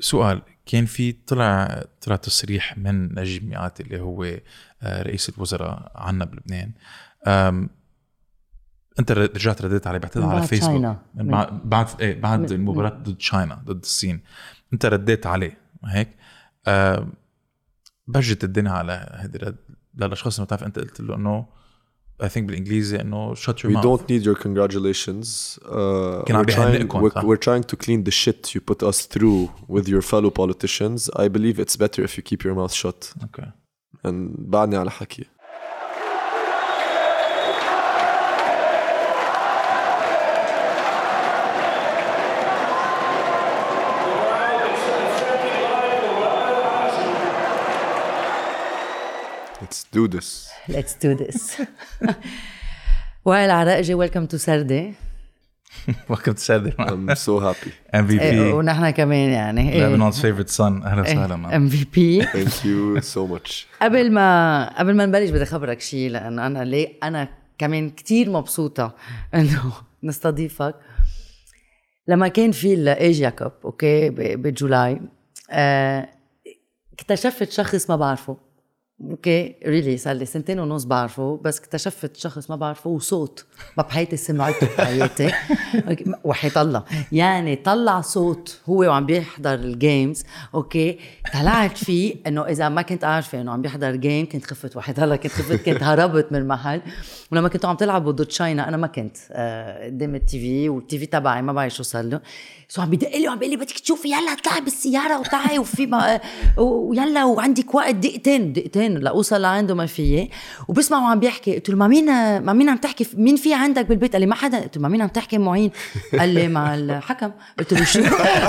سؤال كان في طلع طلع تصريح من نجيب مئات اللي هو آه، رئيس الوزراء عنا بلبنان انت رجعت رديت عليه بعتقد على فيسبوك من بعد إيه بعد المباراه ضد تشاينا ضد الصين. انت رديت عليه هيك؟ بجت الدنيا على هيدي للاشخاص اللي بتعرف انت قلت له إنه I think بالانجليزي انه shut your we mouth. don't need your congratulations. Uh, كان عم we're, trying, بيهنئكم we're, we're trying to clean the shit you put us through with your fellow politicians. I believe it's better if you keep your mouth shut. Okay. And بعدني على حكي. Let's do this. Let's do this. وائل عراقجي ويلكم تو سردي welcome to Saturday I'm so happy. MVP ونحن كمان يعني. Lebanon's favorite son أهلا وسهلا. M VP Thank you so much. قبل ما قبل ما نبلش بدي اخبرك شيء لأنه أنا ليه أنا كمان كتير مبسوطه انه نستضيفك لما كان في ال Asia Cup okay ب- ب July اكتشفت شخص ما بعرفه okay really صار لي سنتين ونص بعرفه بس اكتشفت شخص ما بعرفه وصوت. ما بحياتي سمعته بحياتي وحياة الله. يعني طلع صوت هو وعم بيحضر ال games okay طلعت فيه إنه إذا ما كنت عارفة إنه عم بيحضر game كنت خفت. وحياة الله كنت خفت كنت هربت من المحل. ولما كنتوا عم تلعبوا ضد China أنا ما كنت. آه، قدام ال TV وال TV تبعي ما بعرف شو صار له. so عم بدق لي وعم بيقول لي بدك تشوفي يلا اطلعي بالسيارة وطلعي وفي ما ويلا وعندك وقت دقيقتين دقيقتين لاوصل لعنده ما فيي وبسمع وعم بيحكي قلت له مع مين مع مين عم تحكي مين في عندك بالبيت؟ قال لي ما حدا. قلت له مع مين عم تحكي مع مين؟ قال لي مع الحكم. قلت له شو؟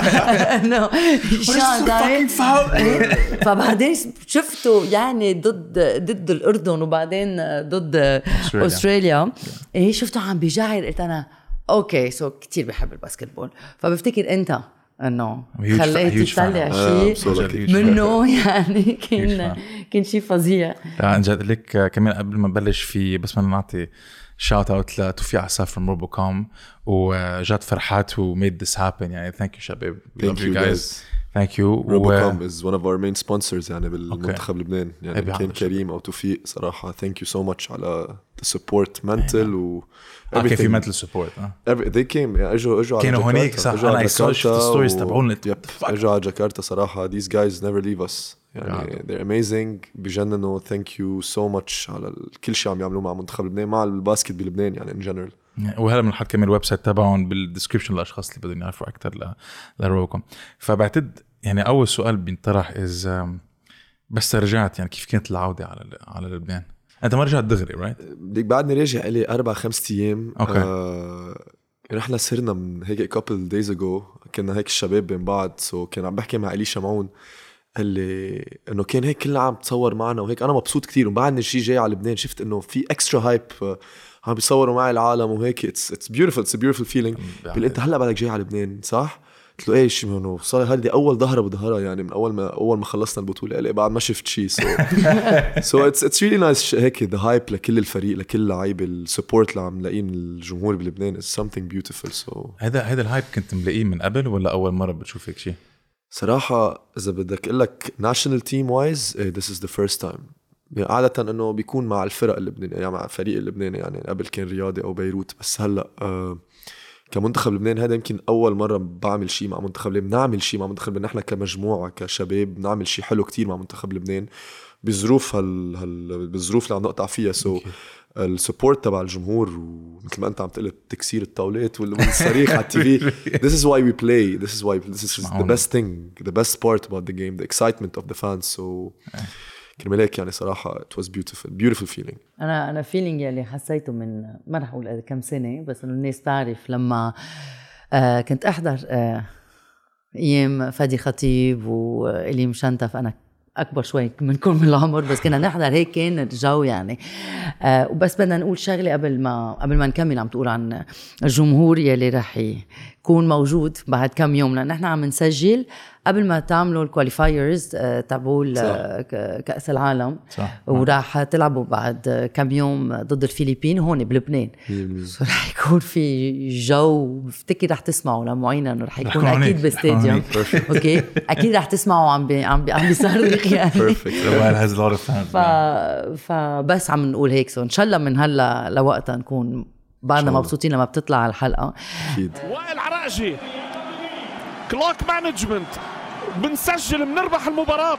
انه شو عم تعمل؟ إيه؟ فبعدين شفته يعني ضد ضد الأردن وبعدين ضد أستراليا. أستراليا. إيه شفته عم بيجعر. قلت أنا okay so كثير بحب ال basketball فبفتكر أنت إنه fan. تطلع آه، شيء. منه يعني كان. كان شيء فظيع عن جد لك آه، كمان قبل ما نبلش في بس بدنا نعطي shout out لتوفيق عساف من روبو كوم وجاد فرحات و made this happen يعني thank you شباب love you guys. thank you روبوكوم is one of our main sponsors يعني بالمنتخب لبنان إيه يعني بيعمل كان شغل. كريم أو توفيق صراحة thank you so much على the support mental و آه كان في. mental support آه came يعني اجوا إجوا على كانوا. هونيك، صح. جاكرتا ال stories و- تبعون،. إجوا على جاكرتا صراحة these guys never leave us يعني they're amazing بجننوا thank you so much على كل شيء عم يعملوه مع منتخب لبنان مع الباسكت بلبنان يعني in general وهلا بنحط كمان ال website تبعهم بال description للأشخاص اللي بدهم يعرفوا أكثر لروبوكوم فبعتقد يعني أول سؤال بينطرح as بس رجعت يعني كيف كانت العودة على على لبنان؟ أنت ما رجعت دغري right؟ بدك بعدني راجع لي أربع خمس أيام. okay. آه نحن صرنا من هيك couple days ago كنا هيك الشباب بين بعض so كان عم بحكي مع الي شمعون قال لي إنه كان هيك كلنا عم تصور معنا وهيك. أنا مبسوط كتير. وبعدني شيء جاي على لبنان شفت إنه في extra hype عم بيصوروا معي العالم وهيك. it's it's beautiful it's beautiful feeling بيقول أنت هلأ بدك جاي على لبنان صح؟ قلت له إيش انه صار هذه أول ظهرة بظهرها يعني من أول ما أول ما خلصنا البطولة قال بعد ما شفت شيء so so it's it's really nice هيك the hype لكل الفريق لكل اللعيبه ال support اللي عم نلاقيه من الجمهور بلبنان is something beautiful so هذا هذا ال hype كنت ملاقيه من قبل ولا أول مرة بتشوف هيك شيء؟ صراحة إذا بدك أقول لك national team wise is the first time. يعني عادة إنه بيكون مع الفرق اللبنانية يعني مع الفريق اللبناني يعني قبل كان رياضي أو بيروت. بس هلأ آه كمنتخب لبنان هذا يمكن أول مرة بعمل شيء مع منتخب لبنان. نعمل شيء مع منتخب لبنان نحن كمجموعة كشباب نعمل شيء حلو كتير مع منتخب لبنان. بظروف هال, هال بالظروف اللي عم نقطع فيها. so so ال support تبع الجمهور ومثل ما أنت عم تقول تكسير الطاولات والصريخ على ال TV. This is why we play. This is why this is the معقولة. best thing the best part about the game the excitement of the fans. So كرمال هيك يعني صراحة it was beautiful beautiful feeling. أنا أنا فيلينج يلي حسيته من ما رح أقول كم سنة بس إنه الناس تعرف لما آه كنت أحضر آه أيام فادي خطيب وإلي مشنتف. أنا أكبر شوي منكم بالعمر بس كنا نحضر هيك كان الجو يعني آه وبس بدنا نقول شغلة قبل ما قبل ما نكمل عم تقول عن الجمهور يلي رح يكون موجود بعد كم يوم لأن إحنا عم نسجل قبل ما تعملوا ال qualifiers آه، تبعوا كأس العالم. صح. وراح تلعبوا بعد كم يوم ضد الفلبين هون بلبنان. رح يكون في جو بفتكر رح تسمعوا لمعينة إنه رح يكون أكيد باستاديوم okay؟ أكيد رح تسمعوا عم بي عم بي عم بيصرخ يعني. ف... فبس عم نقول هيك. so إن شاء الله من هلا لوقتها نكون بعدنا مبسوطين لما بتطلع الحلقة. أكيد. وائل عراقجي clock management بنسجل بنربح المباراة.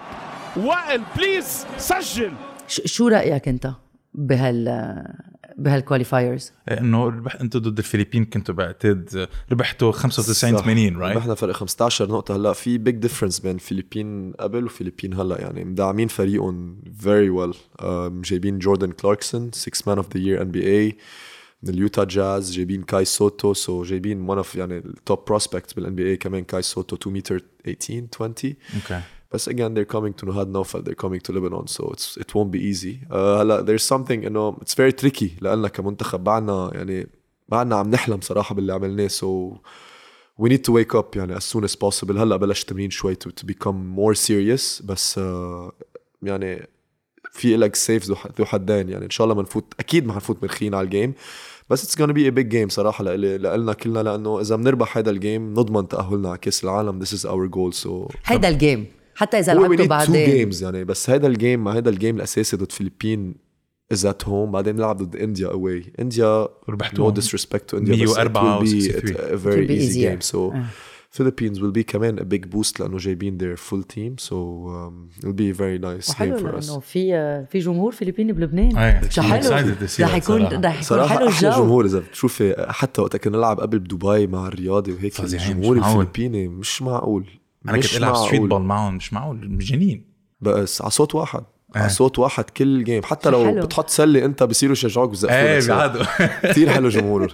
وائل بليز سجل. شو رأيك أنت بهال بهال qualifiers إنه ربح أنتم ضد الفلبين كنتوا بعتقد ربحتوا 95 80 right ربحنا فرق 15 نقطة. هلأ في big difference بين الفلبين قبل والفلبين هلأ. يعني مدعمين فريقهم very well جايبين جوردن كلاركسون 6 man of the year NBA ال Utah Jazz جايبين كاي سوتو so جايبين one of يعني ال top prospect بال NBA كمان كاي سوتو 2 متر 18 20 okay بس again they're coming to Nuhad Naufal they're coming to Lebanon so it's it won't be easy. Uh, هلا there's something انه it's very tricky. لنا كمنتخب بعدنا يعني بعدنا عم نحلم صراحة باللي عملناه so we need to wake up يعني as soon as possible. هلا بلش تمرين شوي to, to become more serious بس uh, يعني في لك سيف ذو حدين. يعني إن شاء الله ما نفوت أكيد ما حنفوت مرخين على ال game بس it's gonna be a big game صراحة لإلي لنا كلنا لأنه إذا بنربح هذا ال game نضمن تأهلنا على كأس العالم this is our goal so هيدا ال game حتى إذا لعبته بعدين. two games يعني بس هذا ال game مع هذا ال game الأساسي ضد فلبين is at home بعدين نلعب ضد India away India ربحتوا no disrespect to India 104 بس it will be a very easy game. So Philippines will be كمان a big boost لأنه جايبين their full team. So um, it'll be a very nice game for us. في في جمهور فلبيني بلبنان. حلو. رح يكون رح يكون حلو الجو. جمهور إذا بتشوفي حتى وقت كنا نلعب قبل بدبي مع الرياضي وهيك الجمهور الفلبيني مش معقول. أنا كنت ألعب streetball معهم مش معقول مجانين بس على صوت واحد. على صوت واحد كل game حتى لو حلو. بتحط سلة أنت بصيروا يشجعوك بزقفوك إيه بيعادوا. كثير حلو جمهور.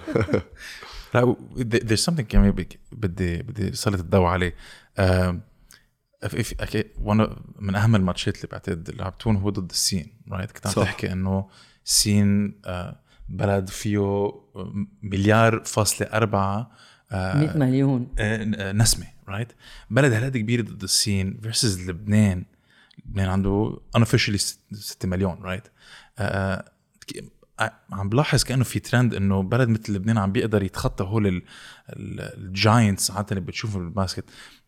لا there's something كمان بدي بدي سلط الضوء عليه. من أهم الماتشات اللي بعتقد اللي لعبتون هو ضد الصين right كنت عم تحكي إنه الصين بلد فيه مليار فاصلة أربعة 100 مليون. نسمة right بلد هالقد كبير ضد الصين versus لبنان. لبنان عنده unofficially 6 مليون right عم بلاحظ كأنه في ترند إنه بلد مثل لبنان عم بيقدر يتخطى هول ال giants عادة اللي بتشوفهم بالباسكت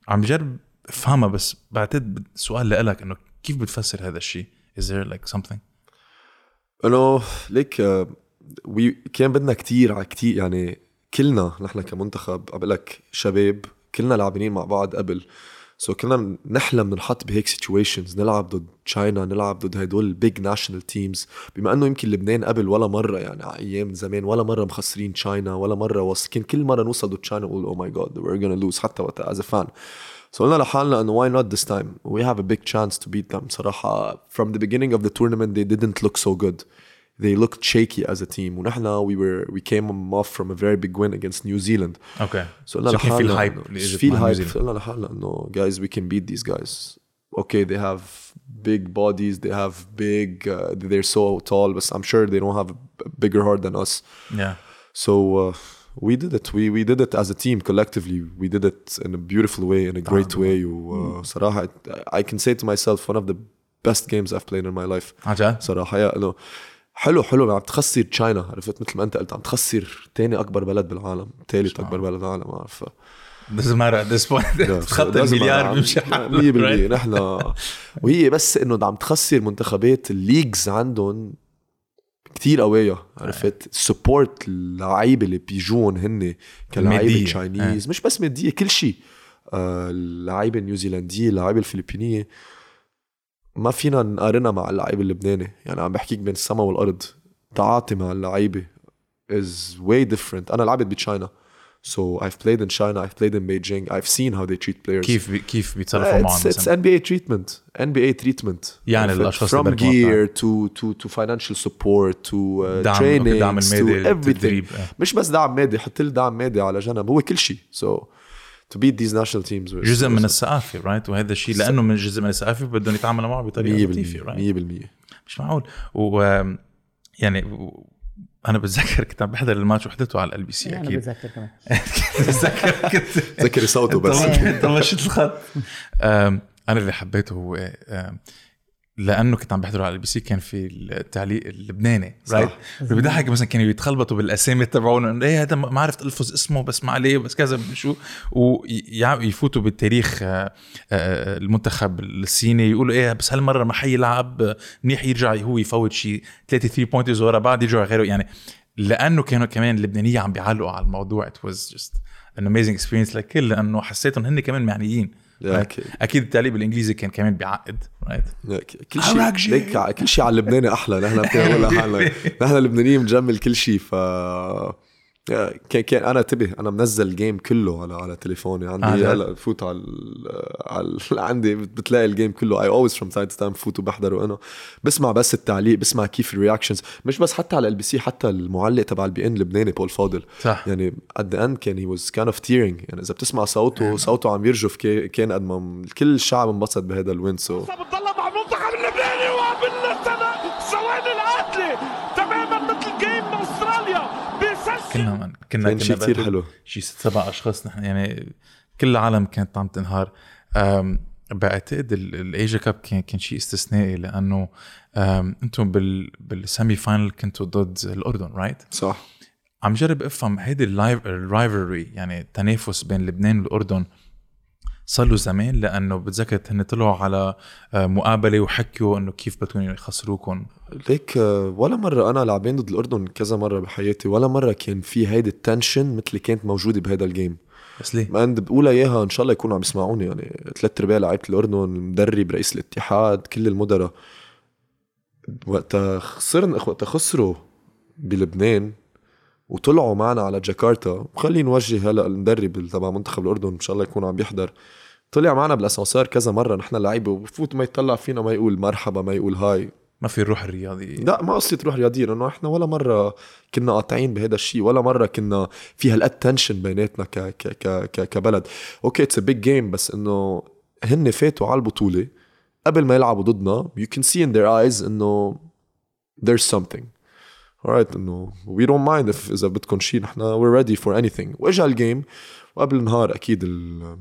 عم بجرب افهمها بس بعتقد سؤال لك إنه كيف بتفسر هذا الشيء؟ Is there like something؟ إنه like we can بدنا كتير على كتير يعني كلنا نحن كمنتخب عم لك شباب كلنا لاعبين مع بعض قبل so so كنا نحلم ننحط بهيك situations نلعب ضد China نلعب ضد هدول ال big national teams بما إنه يمكن لبنان قبل ولا مرة يعني على أيام زمان ولا مرة مخسرين China ولا مرة واثقين. كل مرة نوصل ضد China نقول oh my God we're gonna lose حتى وقتها as fan سو قلنا لحالنا إنه واي نوت ذس تايم وي هاف ا بيج تشانس تو بيت ذم صراحة from the beginning of the tournament they didn't look so good. they looked shaky as a team ونحن we were we came off from a very big win against New Zealand okay so قلنا لحالنا في الهايب في الهايب قلنا لحالنا انه guys we can beat these guys okay they have big bodies they have big uh, they're so tall but I'm sure they don't have a bigger heart than us yeah so uh, we did it we we did it as a team collectively we did it in a beautiful way in a great way وصراحة I can say to myself one of the best games I've played in my life عجل صراحة يا انه حلو حلو. عم تخسر تشاينا عرفت؟ مثل ما انت قلت عم تخسر تاني أكبر بلد بالعالم ثالث أكبر بلد بالعالم عارف؟ Doesn't matter at this point. تخطي المليار بيمشي 100% نحن وهي بس إنه عم تخسر منتخبات الليجز عندهم كتير قوية عرفت؟ support اللعيبه اللي بيجون هن كلاعيبة Chinese مش بس مادية كل شيء. اللعيبه النيوزيلنديه اللعيبه الفلبينية. ما فينا نقارنها مع اللعيب اللبناني يعني عم بحكيك بين السما والارض تعاطي مع اللعيبه is way different أنا لعبت ب China So I've played in China, I've played in Beijing, I've seen how they treat players. كيف بي كيف بيتصرفوا معهم it's, it's NBA treatment, NBA treatment. يعني الاشخاص from gear to to to financial support to uh, دعم training دعم to everything. مش بس دعم مادي حط لي دعم مادي على جنب هو كل شيء. So to beat these national teams جزء من الثقافه right right? وهذا الشيء لأنه من جزء من الثقافه بدهم يتعاملوا معه بطريقة لطيفة right right? 100% مش معقول. و يعني أنا بتذكر كنت عم بحضر الماتش وحضرته على LBC أكيد أنا بتذكر كمان. بتذكر كنت. تذكري صوته بس. طمشت الخط. أنا اللي حبيته هو لأنه كنت عم بحضره على ال LBC كان في التعليق اللبناني right بضحك مثلا كانوا يتخلبطوا بالأسامي تبعون إنه إيه هذا ما عرفت ألفظ اسمه بس ما عليه بس كذا شو؟ ويفوتوا بالتاريخ آه، آه، المنتخب الصيني يقولوا إيه بس هالمرة ما حيلعب منيح يرجع هو يفوت شيء ثلاثة three points ورا بعض يرجع غيره. يعني لأنه كانوا كمان اللبنانية عم بيعلقوا على الموضوع it was just an amazing experience للكل لأنه حسيتهم هن كمان معنيين. أكيد أكيد التعليق بالإنجليزي كان كمان بيعقد right كل شيء ليك كل شيء على اللبناني أحلى. نحن بنقول حالنا نحن اللبنانيين بنجمل كل شيء ف كان كان أنا انتبه أنا منزل ال game كله على على تليفوني. عندي آه هلا بفوت على على عندي بتلاقي ال game كله. I always from time to time بفوت وبحضر وأنا بسمع بس التعليق بسمع كيف ال reactions مش بس حتى على LBC حتى المعلق تبع ال beIN اللبناني بول فاضل صح. يعني at the end كان he was kind of tearing يعني إذا بتسمع صوته صوته عم يرجف كان قد ما كل الشعب انبسط بهذا ال win so بتضل مع المنتخب اللبناني وبالثواني القاتله تماما مثل game استراليا كنا كان شيء كثير حلو. شيء ست سبع أشخاص نحن يعني كل العالم كانت عم تنهار. بعتقد ال Asia Cup كان كان شيء استثنائي لأنه أنتم بال بال semi final كنتوا ضد الأردن right؟ صح. عم جرب أفهم هيدي ال rivalry يعني التنافس بين لبنان والأردن صار له زمان لأنه بتذكر هن طلعوا على آه، مقابلة وحكوا إنه كيف بدهم يخسروكم. ليك آه، ولا مرة أنا لعبين ضد الأردن كذا مرة بحياتي ولا مرة كان في هيدي ال tension مثل اللي كانت موجودة بهذا ال game بس ليه؟ ما بقولها إياها إن شاء الله يكونوا عم يسمعوني يعني ثلاث أرباع لعيبة الأردن المدرب رئيس الاتحاد كل المدراء. وقتها خسرنا وقتها خسروا بلبنان وطلعوا معنا على جاكرتا. وخلينا نوجه هلا المدرب تبع منتخب الأردن إن شاء الله يكون عم بيحضر طلع معنا بالأسانسير كذا مرة نحن لعيبة وبفوت ما يطلع فينا ما يقول مرحبا ما يقول hi. ما في الروح الرياضية لا ما قصدي روح رياضية لأنه إحنا ولا مرة كنا قاطعين بهذا الشيء ولا مرة كنا في هالقد tension بيناتنا ك ك ك ك كبلد. okay it's big game بس إنه هن فاتوا على البطولة. قبل ما يلعبوا ضدنا you can see in their eyes إنه there's something. Alright انه we don't mind if إذا بدكم شيء نحن we're ready for anything. وإجا ال game وقبل النهار أكيد ال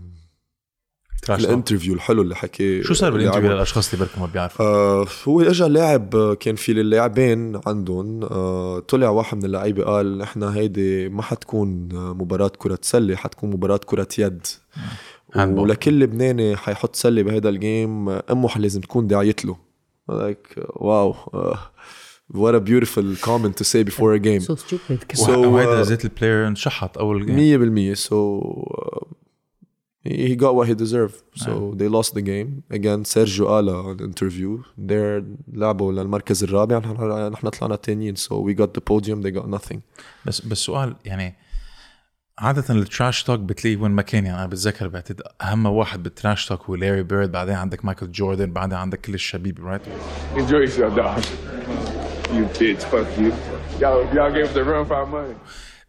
ال interview الحلو اللي حكيه شو صار بال interview للأشخاص اللي بركي ما بيعرفوا؟ آه هو اجى لاعب كان في اللاعبين عندهم آه طلع واحد من اللعيبة قال نحن هيدي ما حتكون مباراة كرة سله حتكون مباراة كرة يد. ولكل لبناني حيحط سلة بهذا ال game أمه لازم تكون داعيت له. like wow آه. What a beautiful comment to say before a game. So stupid. so وهيدا زيت ال player انشحط أول game 100% so uh, he got what he deserved. So yeah. they lost the game. Again سيرجيو قال ال interview they're لعبوا للمركز الرابع. نحن طلعنا تانيين. So we got the podium. They got nothing. بس بس سؤال يعني عادة ال trash talk بتلاقيه وين ما كان. يعني أنا بتذكر بعتقد أهم واحد بال trash talk هو لاري بيرد بعدين عندك مايكل جوردن بعدين عندك كل الشبيب right dog You bitch fuck you. Y'all, y'all gave the run for our money.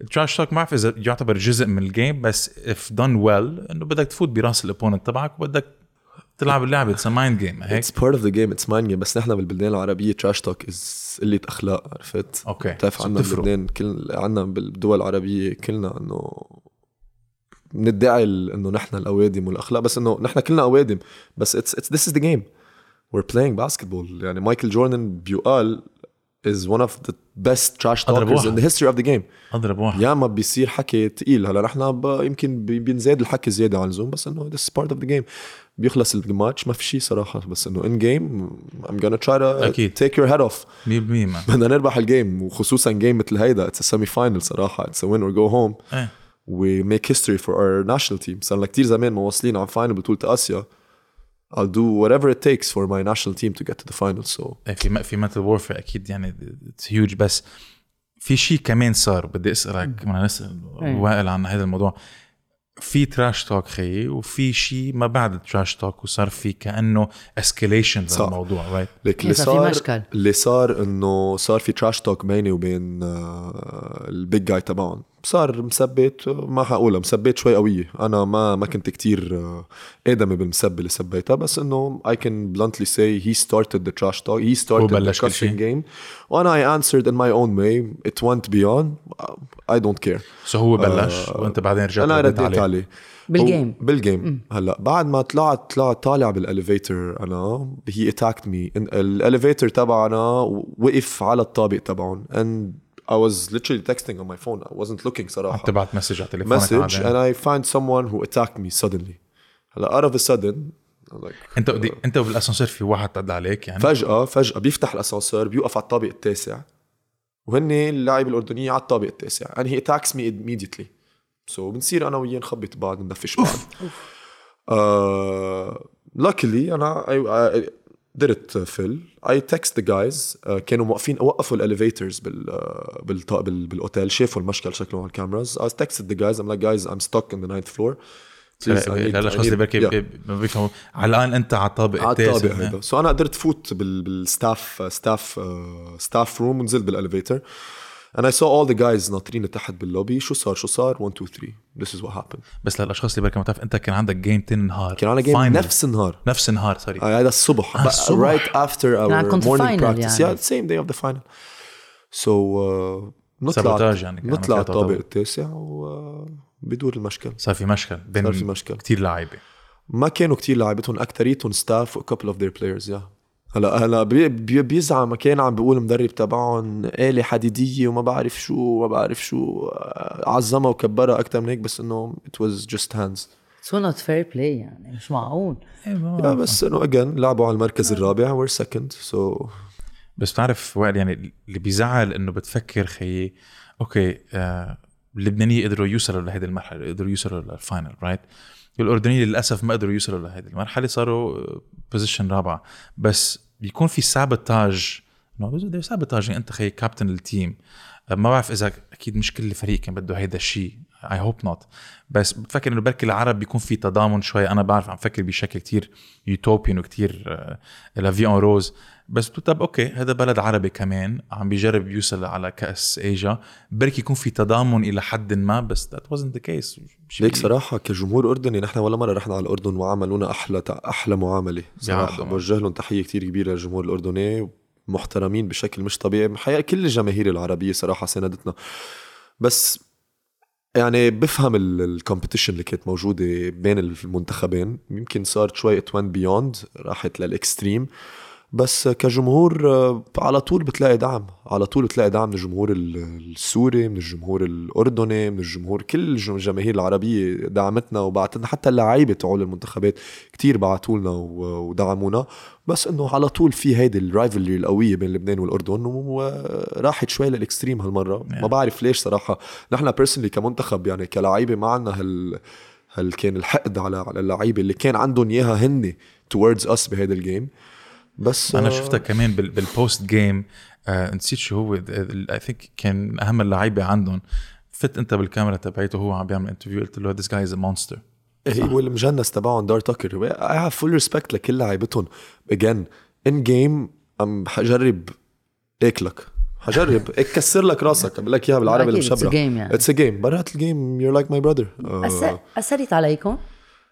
ال trash talk ما بعرف اذا يعتبر جزء من الجيم بس if done well إنه بدك تفوت براس ال opponent تبعك وبدك تلعب اللعبة. اتس مايند جيم هيك؟ it's part of the game it's mind game بس نحن بالبلدان العربية trash talk is قلة أخلاق عرفت؟ أوكي. بتعرف عنا بلبنان كل عنا بالدول العربية كلنا إنه بندعي إنه نحن الأوادم والأخلاق بس إنه نحن كلنا أوادم بس it's it's this is the game we're playing basketball. يعني مايكل جوردن بيقال is one of the best trash talkers in the history of the game. أضرب واحد. ياما بيصير حكي تقيل. هلا نحن يمكن بينزاد الحكي زيادة عن اللزوم بس إنه this is part of the game. بيخلص الماتش ما في شيء صراحة بس إنه in game I'm gonna try to أكيد. take your head off. 100% man بدنا نربح ال game وخصوصا game مثل هيدا. it's semi final صراحة. اتس win or go home. إيه. We make history for our national team. صار لنا كثير زمان مواصلين على final بطولة آسيا. I'll do whatever it takes for my national team to get to the final so إيه، في في mental warfare أكيد يعني it's huge بس في شيء كمان صار بدي أسألك بدنا نسال إيه. وائل عن هذا الموضوع في trash talk خيي وفي شيء ما بعد ال trash talk وصار في كأنه escalation صح. للموضوع right لك اللي صار في صار مشكل. اللي صار إنه صار في trash talk بيني وبين آه، ال big guy تبعهم صار مسبة ما حقولها مسبة شوي قوية. أنا ما ما كنت كتير آه، آدمي بالمسبة اللي سبيتها بس إنه I can bluntly say he started the trash talk he started the cussing game. وأنا I answered in my own way it went beyond. I don't care. so so هو بلش uh, وأنت بعدين رجعت أنا رديت عليه, عليه. بال game بال game هلأ بعد ما طلعت طلعت طالع بال elevator أنا he attacked me ال elevator تبعنا وقف على الطابق تبعهم. And I was literally texting on my phone. I wasn't looking صراحة. عم تبعت message على تليفونك Message and I find someone who attacked me suddenly. هلا out of a sudden like, انت uh, انت بالاسانسير في واحد طلع عليك يعني فجأة فجأة بيفتح الاسانسير بيوقف على الطابق التاسع وهن اللعيبة الأردنية على الطابق التاسع and he attacks me immediately so بنصير أنا وياه نخبط بعض ندفش بعض uh, luckily أنا I, I, قدرت فل I text the guys كانوا موقفين وقفوا ال elevators بال بال بالأوتيل شافوا المشكل شكلهم على ال cameras I text the guys I'm like guys I'm stuck in the ninth floor الاشخاص اللي بركي ما بيفهموا. علقان أنت على الطابق على الطابق هذا so أنا قدرت فوت بال staff staff staff room ونزلت بال elevator and I saw all the guys ناطرين تحت باللوبي. شو صار؟ شو صار؟ 1 2 3 this is what happened. بس للأشخاص اللي بركي ما تعرف أنت كان عندك game تاني نهار. كان عندنا game نفس النهار. نفس النهار sorry آه هذا الصبح. آه الصبح. right after our morning practice. يعني. yeah same day of the final. So uh, نطلع يعني نطلع الطابق التاسع وبدور المشكل. صار في مشكل بين صار في مشكل. كثير لعيبة. ما كانوا كثير لعيبتهم اكثريتهم staff و couple of their players yeah. هلا هلا بي بيزعم كان عم بيقول المدرب تبعهم آلة حديدية وما بعرف شو وما بعرف شو عظمها وكبرها أكثر من هيك بس إنه it was just hands. so not fair play يعني مش معقول. يا بس إنه أجن لعبوا على المركز الرابع we're second so بس بتعرف وائل يعني اللي بيزعل إنه بتفكر خيي okay آه اللبنانية قدروا يوصلوا لهذه المرحلة قدروا يوصلوا لل final right right? الاردنيين للأسف ما قدروا يوصلوا لهذه المرحلة صاروا position رابعة. بس بيكون في sabotage. sabotage انت خي كابتن ال team ما بعرف إذا أكيد مش كل الفريق كان بده هيدا الشيء I hope not بس بفكر إنه بركي العرب بيكون في تضامن شوي. أنا بعرف عم فكر بشكل كتير utopian وكتير la vie en rose. بس طب okay هذا بلد عربي كمان عم بيجرب يوصل على كأس ايجا بركي يكون في تضامن إلى حد ما بس that wasn't the case ليك صراحة كجمهور أردني نحن ولا مرة رحنا على الأردن وعاملونا أحلى أحلى معاملة صراحة. بوجه لهم تحية كتير كبيرة للجمهور الأردني محترمين بشكل مش طبيعي حقيقة كل الجماهير العربية صراحة ساندتنا بس يعني بفهم ال competition اللي كانت موجودة بين المنتخبين يمكن صارت شوي it beyond راحت لل extreme بس كجمهور آه، على طول بتلاقي دعم. على طول بتلاقي دعم من الجمهور السوري من الجمهور الأردني من الجمهور كل الجماهير العربية دعمتنا وبعتنا حتى اللعيبة تبعول المنتخبات كتير بعتوا لنا ودعمونا. بس إنه على طول في هيدي ال rivalry القوية بين لبنان والأردن وراحت شوي لل extreme هالمرة. ما بعرف ليش صراحة. نحن personally كمنتخب يعني كلعيبة ما عندنا هال هل كان الحقد على على اللعيبة اللي كان عندهم إياها هن towards us بهذا ال game بس أنا شفتها كمان بال post game آه نسيت شو هو I think كان أهم اللعيبة عندهم. فت أنت بالكاميرا تبعته وهو عم بيعمل interview قلت له this guy is monster هو المجنس تبعهم دار تاكر I have full respect لكل لعيبتهم. again in game عم حجرب أكلك. حجرب اكسر لك راسك. بقول لك إياها بالعربي المشبرح. it's game يعني. it's game برات ال game you're like my brother اثرت عليكم؟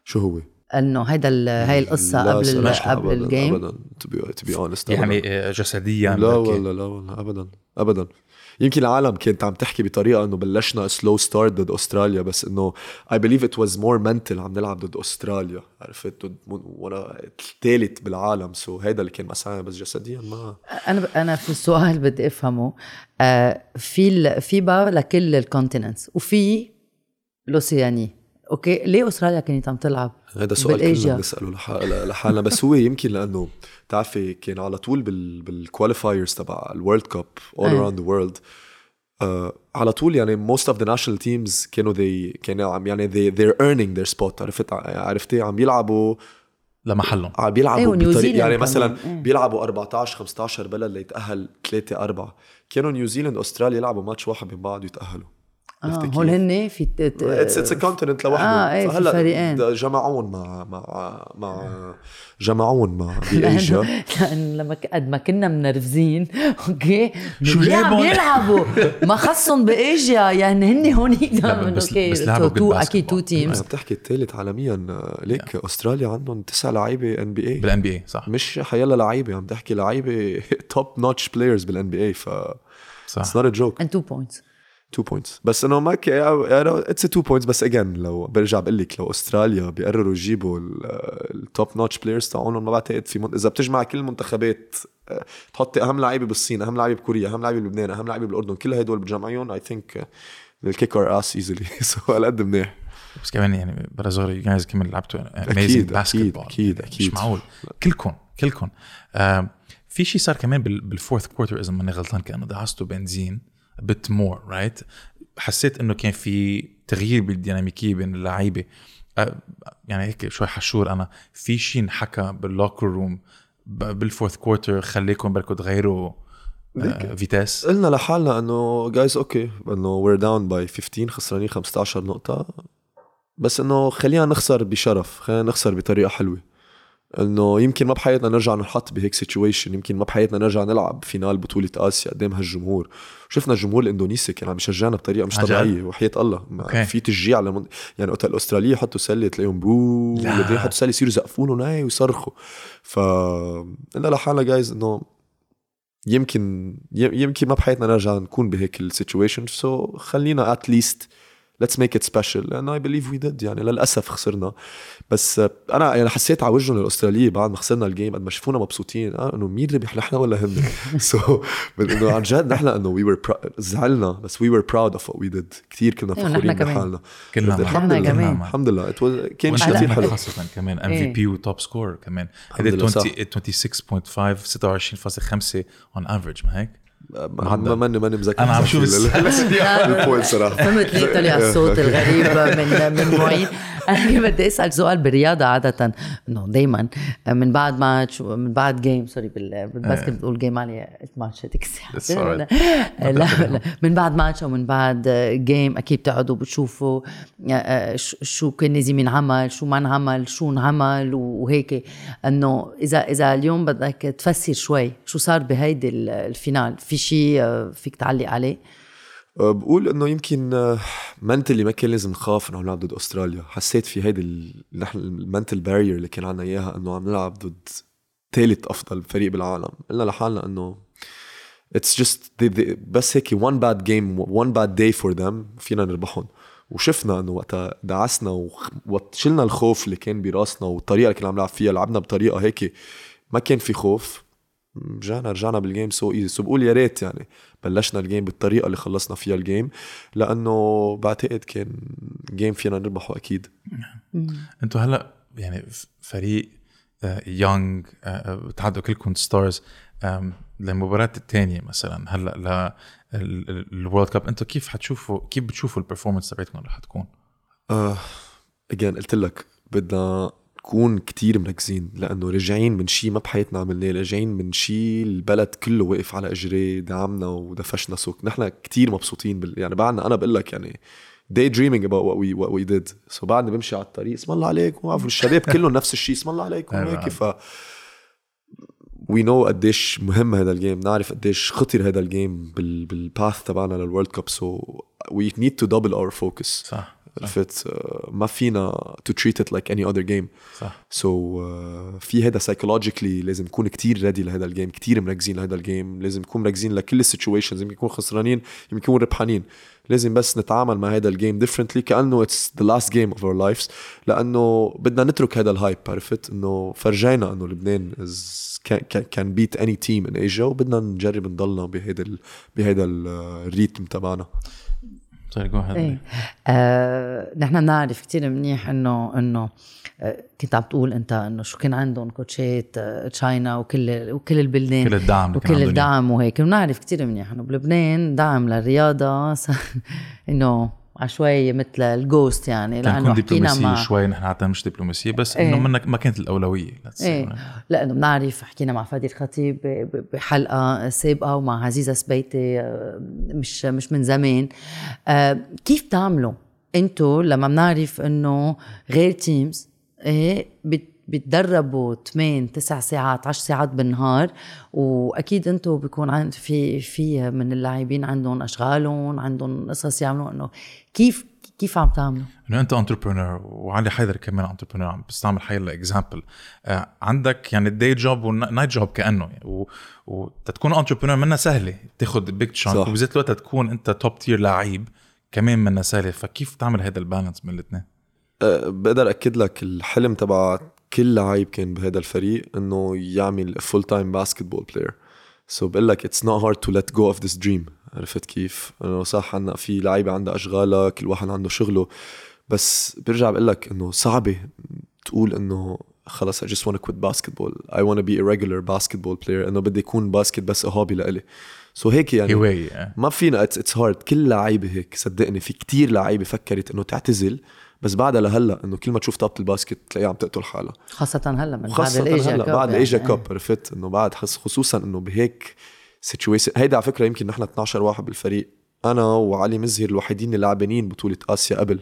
شو هو؟ إنه هيدا هاي القصة قبل قبل ال game ابدا. to be honest يعني جسديا لا والله لا والله ابدا ابدا. يمكن العالم كانت عم تحكي بطريقة إنه بلشنا slow start ضد أستراليا بس إنه I believe it was more mental عم نلعب ضد أستراليا عرفت؟ ضد وأنا الثالث بالعالم. so هيدا اللي كان مساعي بس جسديا ما. أنا ب... أنا في السؤال بدي أفهمه. آه في في بار لكل ال continents وفي Oceania okay ليه أستراليا كانت عم تلعب هذا سؤال كلنا بنسأله لحالنا بس هو يمكن لأنه بتعرفي كان على طول بال بال qualifiers تبع ال World Cup all around the world على طول يعني most of the national teams كانوا they كانوا عم يعني they they're earning their spot. عرفت؟ عرفتي؟ عم يلعبوا لمحلهم. عم بيلعبوا أيوة بطريقه يعني مثلا إيه. بيلعبوا 14 15 بلد ليتأهل 3 4 كانوا نيوزيلند واستراليا يلعبوا ماتش واحد من بعض ويتاهلوا آه هول هن في it's it's continent لوحده. آه إيه في فريقين. جمعون مع مع مع جمعون مع بايجيا لأن لما قد ما كنا منرفزين okay؟ شو جايبهم بيلعبوا. ما خصهم بايجيا يعني هن هونيك okay أكيد two teams بتحكي الثالث عالميا ليك أستراليا عندهم تسع لعيبة NBA بال NBA صح. مش حيلا لعيبة عم تحكي لعيبة top notch players بال NBA ف صح. it's not a joke and two points 2 points بس إنه ما it's 2 points بس again لو برجع بقول لك لو أستراليا بيقرروا يجيبوا ال top notch players تاعهم ما بعتقد في من... إذا بتجمع كل المنتخبات آه، تحطي أهم لعيبه بالصين أهم لعيبه بكوريا أهم لعيبه بلبنان أهم لعيبه بالأردن كل هدول بتجمعيهم I think they'll kick our ass easily so هالقد منيح. بس كمان يعني برازوري you guys كمان لعبتوا amazing أكيد أكيد أكيد مش معقول. كلكم كلكم. آه في شيء صار كمان بال fourth quarter إذا ماني غلطان كأنه دعستوا بنزين. but more right حسيت إنه كان في تغيير بالديناميكية بين اللعيبة. يعني هيك شوي حشور أنا. في شيء انحكى بال locker room بال fourth quarter خليكم بدكم تغيروا vitesse؟ قلنا لحالنا إنه جايز okay إنه we're down by 15 خسرانين 15 نقطة. بس إنه خلينا نخسر بشرف خلينا نخسر بطريقة حلوة. إنه يمكن ما بحياتنا نرجع نحط بهيك situation يمكن ما بحياتنا نرجع نلعب final بطولة آسيا قدام هالجمهور. شفنا الجمهور الإندونيسي كان عم يشجعنا بطريقة مش طبيعية وحياة الله. okay. في تشجيع لمن... يعني وقت الاستراليه يحطوا سلة تلاقيهم boo بعدين يحطوا سلة يصيروا يزقفون هاي ويصرخوا. ف قلنا لحالنا جايز إنه يمكن يمكن ما بحياتنا نرجع نكون بهيك ال situation so خلينا at least let's make it special لأن I believe we did يعني للأسف خسرنا. بس أنا يعني حسيت على وجههم الأسترالية بعد ما خسرنا ال game قد ما شافونا مبسوطين. آه إنه مين ربح؟ نحن ولا هن so إنه عن جد نحن إنه we were زعلنا. بس we were proud of what we did كثير كنا فخورين بحالنا. كنا الحمد لله. كمان. الحمد لله. كان شيء كثير حلو. خاصة كمان. MVP و top scorer كمان. هيدا 26.5 26.5 on average ما هيك؟ ما ماني ماني مذكر أنا عم شوف ال point صراحة. فهمت ليه طلع الصوت الغريب من من معين أنا بدي أسأل سؤال بالرياضة عادة. إنه دائما من بعد ماتش من بعد game sorry بال basket بتقول جيم علي ماتش الساعة؟ لا لا من بعد ماتش أو من بعد game أكيد بتقعدوا بتشوفوا شو كان لازم ينعمل شو ما انعمل شو انعمل وهيك. إنه إذا إذا اليوم بدك تفسر شوي شو صار بهيدي ال final؟ في شيء فيك تعلق عليه؟ بقول إنه يمكن mentally ما كان لازم نخاف إنه نلعب ضد أستراليا. حسيت في هيدي نحن ال mental barrier اللي كان عنا إياها إنه عم نلعب ضد ثالث أفضل فريق بالعالم. قلنا لحالنا إنه it's just بس هيك one bad game one bad day for them فينا نربحهم. وشفنا إنه وقتها دعسنا وشلنا الخوف اللي كان براسنا والطريقة اللي كنا عم نلعب فيها لعبنا بطريقة هيك ما كان في خوف. رجعنا رجعنا بال game so easy so بقول يا ريت يعني بلشنا ال game بالطريقة اللي خلصنا فيها ال game لأنه بعتقد كان game فينا نربحه أكيد. أنتوا هلأ يعني فريق young آه، آه، بتعدوا كلكم stars للمباراة الثانية مثلا. هلأ لل World Cup أنتوا كيف حتشوفوا كيف بتشوفوا ال performance تبعتكم رح تكون؟ آه again قلت لك بدنا نكون كتير مركزين لأنه راجعين من شيء ما بحياتنا عملناه راجعين من شيء البلد كله واقف على اجريه دعمنا ودفشنا لفوق. نحن كتير مبسوطين بال... يعني بعدنا أنا بقول لك يعني day dreaming about what we what we did. so بعدني بمشي على الطريق اسم الله عليكم وعرفوا الشباب كلهم نفس الشيء اسم الله عليكم هيك. ف we know قديش مهم هذا ال game نعرف قديش خطر هذا ال game بال بال path تبعنا لل World Cup so we need to double our focus صح. عرفت uh, ما فينا to treat it like any other game صح. so, uh, في هذا psychologically لازم نكون كتير ready لهذا ال game كتير مركزين لهذا ال game لازم نكون مركزين لكل ال situations يمكن نكون خسرانين يمكن نكون ربحانين. لازم بس نتعامل مع هذا ال game differently كأنه it's the last game of our lives لأنه بدنا نترك هذا ال hype عرفت؟ إنه فرجينا إنه لبنان is can beat any team in Asia وبدنا نجرب نضلنا بهذا بهذا ال rhythm تبعنا. sorry جو إيه. آه، نحن بنعرف كثير منيح إنه إنه آه، كنت عم تقول أنت إنه شو كان عندهم كوتشات آه، China وكل وكل البلدان. كل الدعم وكل الدعم وهيك. بنعرف كثير منيح إنه بلبنان دعم للرياضة. إنه عشوائي مثل الجوست يعني لأنه حكينا مع شوي نحن حتى مش دبلوماسيه بس إيه. إنه منك ما كانت الأولوية إيه. لأنه بنعرف حكينا مع فادي الخطيب بحلقة سابقة ومع عزيزة سبيتي آه، مش مش من زمان آه كيف بتعملوا انتو لما بنعرف إنه غير teams إيه بتدربوا 8 9 ساعات 10 ساعات بالنهار وأكيد أنتم بيكون عند في في من اللاعبين عندهم أشغالهم عندهم قصص يعملوا إنه كيف كيف عم تعملوا؟ إنه أنت entrepreneur وعلي حيدر كمان entrepreneur عم بستعمل هاي example آه عندك يعني ال day job وال night job كأنه. يعني وتتكون entrepreneur منها سهلة تاخذ big chunk وبذات الوقت تكون أنت top tier لعيب كمان منها سهلة. فكيف تعمل هذا ال balance بين الاثنين؟ أه بقدر أكد لك الحلم تبع كل لعيب كان بهذا الفريق إنه يعمل full time basketball player so بقول لك it's not hard to let go of this dream عرفت كيف؟ إنه صح عنا في لعيبة عندها أشغالها كل واحد عنده شغله. بس برجع بقول لك إنه صعبة تقول إنه خلص I just want to quit basketball. I want to be a regular basketball player. إنه بدي يكون basket بس hobby لإلي. so هيك يعني هواية ما فينا it's hard كل لعيبة هيك صدقني في كتير لعيبة فكرت إنه تعتزل بس بعدها لهلأ إنه كل ما تشوف طابه ال basket تلاقيها عم تقتل حالها. خاصة هلأ من بعد الإيجا هلأ بعد الإيجا يعني. cup عرفت؟ إنه بعد خصوصا إنه بهيك situation هيدا على فكرة يمكن نحن 12 واحد بالفريق. أنا وعلي مزهر الوحيدين اللي لاعبين بطولة آسيا قبل.